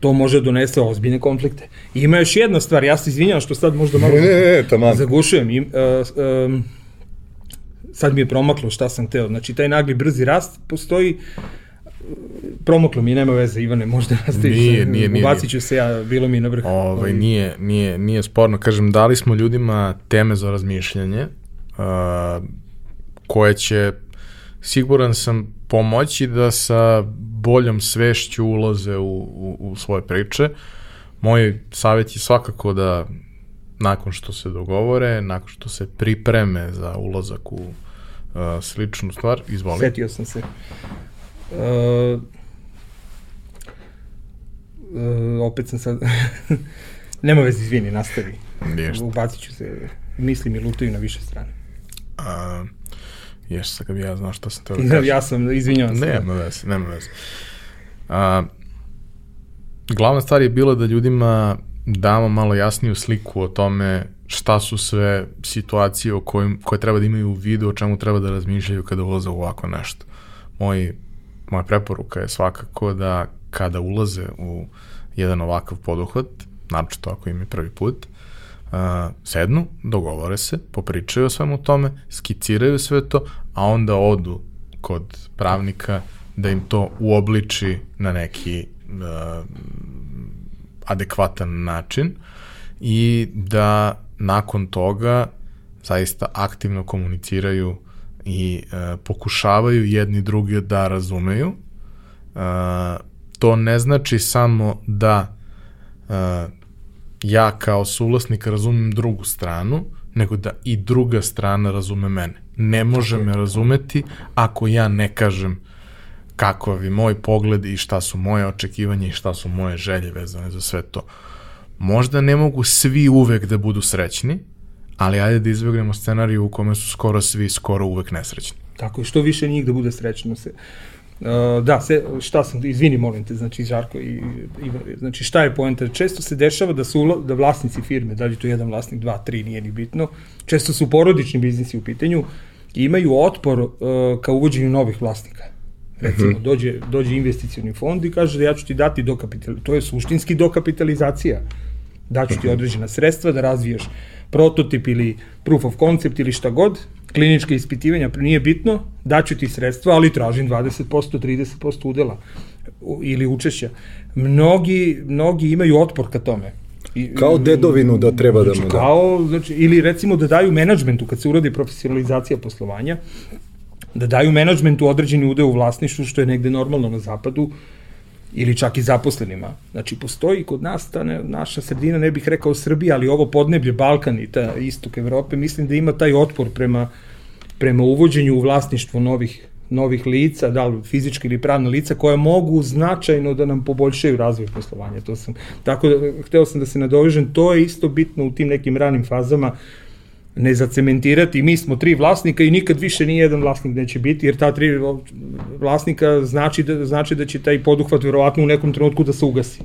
Speaker 3: to može da donese ozbiljne konflikte. I ima još jedna stvar, ja se izvinjam što sad možda malo
Speaker 2: Ne, ne, ne,
Speaker 3: zagušujem. I, uh, um, sad mi je promaklo šta sam teo. Znači, taj nagli brzi rast postoji, promaklo mi, nema veze, Ivane, možda nastaviš.
Speaker 1: Nije, nije, nije,
Speaker 3: Ubacit ću se ja, bilo mi na vrh.
Speaker 1: Ovaj, nije, nije, nije sporno. Kažem, dali smo ljudima teme za razmišljanje, uh, koje će, siguran sam, pomoći da sa boljom svešću ulaze u, u, u svoje priče. Moj savjet je svakako da nakon što se dogovore, nakon što se pripreme za ulazak u uh, sličnu stvar, izvoli.
Speaker 3: Setio sam se. Uh, uh, opet sam sad... Nema veze, izvini, nastavi.
Speaker 1: Ništa.
Speaker 3: Ubacit ću se, misli mi lutaju na više strane.
Speaker 1: Uh, Ješ, sad kad bi ja znao šta sam teo da kažem.
Speaker 3: ja sam, izvinjavam se.
Speaker 1: Nema veze, nema veze. A, glavna stvar je bila da ljudima damo malo jasniju sliku o tome šta su sve situacije o kojim, koje treba da imaju u vidu, o čemu treba da razmišljaju kada ulaze u ovako nešto. Moj, moja preporuka je svakako da kada ulaze u jedan ovakav poduhvat, naročito ako im je prvi put, uh, sednu, dogovore se, popričaju o svemu tome, skiciraju sve to, a onda odu kod pravnika da im to uobliči na neki uh, adekvatan način i da nakon toga zaista aktivno komuniciraju i uh, pokušavaju jedni drugi da razumeju. Uh, to ne znači samo da uh, ja kao suvlasnik razumem drugu stranu, nego da i druga strana razume mene. Ne može me razumeti ako ja ne kažem kakav je moj pogled i šta su moje očekivanja i šta su moje želje vezane za sve to. Možda ne mogu svi uvek da budu srećni, ali ajde da izbjegnemo scenariju u kome su skoro svi skoro uvek nesrećni.
Speaker 3: Tako je, što više njih da bude srećno se. Uh, da, se, šta sam, izvini molim te, znači Žarko i, i znači šta je poenta? Često se dešava da su ulo- da vlasnici firme, da li to jedan vlasnik, dva, tri, nije ni bitno, često su porodični biznisi u pitanju i imaju otpor uh, ka uvođenju novih vlasnika. Recimo, dođe, dođe investicioni fond i kaže da ja ću ti dati dokapital, to je suštinski dokapitalizacija. Daću ti određena sredstva da razvijaš prototip ili proof of concept ili šta god, kliničke ispitivanja, nije bitno, daću ti sredstva, ali tražim 20%, 30% udela ili učešća. Mnogi, mnogi imaju otpor ka tome. I,
Speaker 2: Kao dedovinu da treba da mu
Speaker 3: znači,
Speaker 2: da.
Speaker 3: kao, znači, ili recimo da daju menadžmentu, kad se uradi profesionalizacija poslovanja, da daju menadžmentu određeni udeo u vlasništvu, što je negde normalno na zapadu, ili čak i zaposlenima. Znači, postoji kod nas ta ne, naša sredina, ne bih rekao Srbija, ali ovo podneblje, Balkan i ta istok Evrope, mislim da ima taj otpor prema, prema uvođenju u vlasništvo novih novih lica, da li fizički ili pravna lica, koja mogu značajno da nam poboljšaju razvoj poslovanja. To sam, tako da, hteo sam da se nadovežem, to je isto bitno u tim nekim ranim fazama, ne zacementirati, mi smo tri vlasnika i nikad više ni jedan vlasnik neće biti, jer ta tri vlasnika znači da, znači da će taj poduhvat verovatno u nekom trenutku da se ugasi.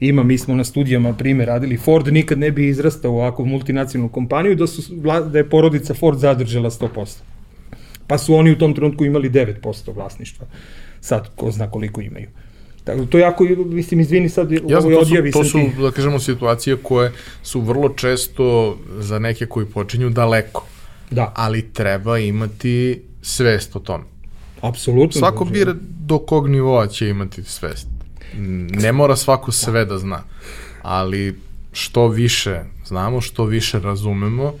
Speaker 3: Ima, mi smo na studijama primer radili, Ford nikad ne bi izrastao u ovakvu multinacionalnu kompaniju da, su, da je porodica Ford zadržala 100%. Pa su oni u tom trenutku imali 9% vlasništva. Sad, ko zna koliko imaju. Tako, da to je jako, mislim, izvini sad,
Speaker 1: Ja
Speaker 3: ovo
Speaker 1: to su,
Speaker 3: odjavi
Speaker 1: to
Speaker 3: sam
Speaker 1: su, da kažemo, situacije koje su vrlo često za neke koji počinju daleko,
Speaker 3: Da,
Speaker 1: ali treba imati svest o tome.
Speaker 3: apsolutno.
Speaker 1: Svako
Speaker 3: znači,
Speaker 1: bira do kog nivoa će imati svest. Ne mora svako sve da zna, ali što više znamo, što više razumemo,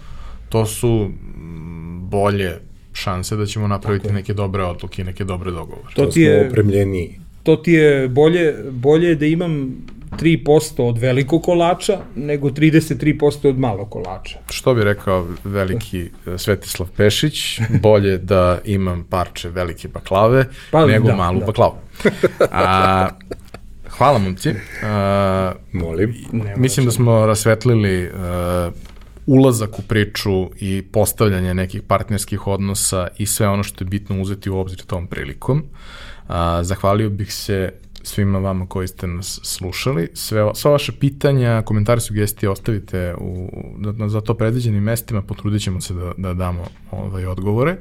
Speaker 1: to su mm, bolje šanse da ćemo napraviti neke dobre odluke i neke dobre dogovore.
Speaker 3: To
Speaker 2: To
Speaker 3: ti
Speaker 2: smo
Speaker 3: je,
Speaker 2: opremljeniji.
Speaker 3: To ti je bolje, bolje da imam 3% od velikog kolača nego 33% od malog kolača.
Speaker 1: Što bi rekao veliki e, Svetislav Pešić, bolje da imam parče velike baklave
Speaker 3: Pa,
Speaker 1: nego
Speaker 3: da,
Speaker 1: malu
Speaker 3: da.
Speaker 1: baklavu. A, hvala momci. A,
Speaker 2: Molim.
Speaker 1: Mislim da smo rasvetlili uh, ulazak u priču i postavljanje nekih partnerskih odnosa i sve ono što je bitno uzeti u obzir tom prilikom. Uh, zahvalio bih se svima vama koji ste nas slušali. Sve, sva vaše pitanja, komentare, sugestije ostavite u, na, za to predviđenim mestima, potrudit ćemo se da, da damo ovaj, odgovore.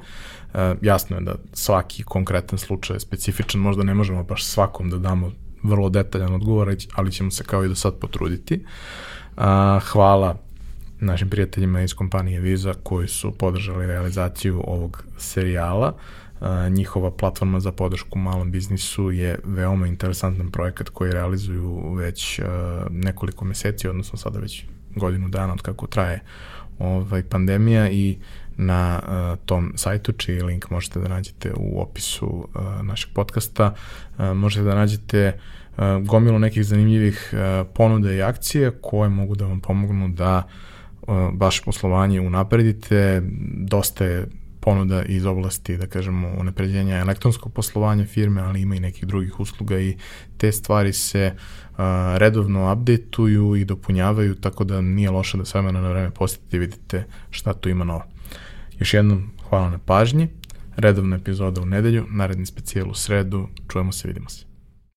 Speaker 1: Uh, jasno je da svaki konkretan slučaj je specifičan, možda ne možemo baš svakom da damo vrlo detaljan odgovor, ali ćemo se kao i do sad potruditi. A, hvala našim prijateljima iz kompanije Visa koji su podržali realizaciju ovog serijala. Njihova platforma za podršku malom biznisu je veoma interesantan projekat koji realizuju već nekoliko meseci, odnosno sada već godinu dana od kako traje ovaj, pandemija i na uh, tom sajtu, čiji link možete da nađete u opisu uh, našeg podcasta. Uh, možete da nađete uh, gomilu nekih zanimljivih uh, ponuda i akcije koje mogu da vam pomognu da uh, baš poslovanje unapredite. Dosta je ponuda iz oblasti, da kažemo, unapređenja elektronskog poslovanja firme, ali ima i nekih drugih usluga i te stvari se uh, redovno updateuju i dopunjavaju, tako da nije loše da s vremena na vreme posjetite i vidite šta tu ima novo. Još jednom hvala na pažnji, redovna epizoda u nedelju, naredni specijal u sredu, čujemo se, vidimo se.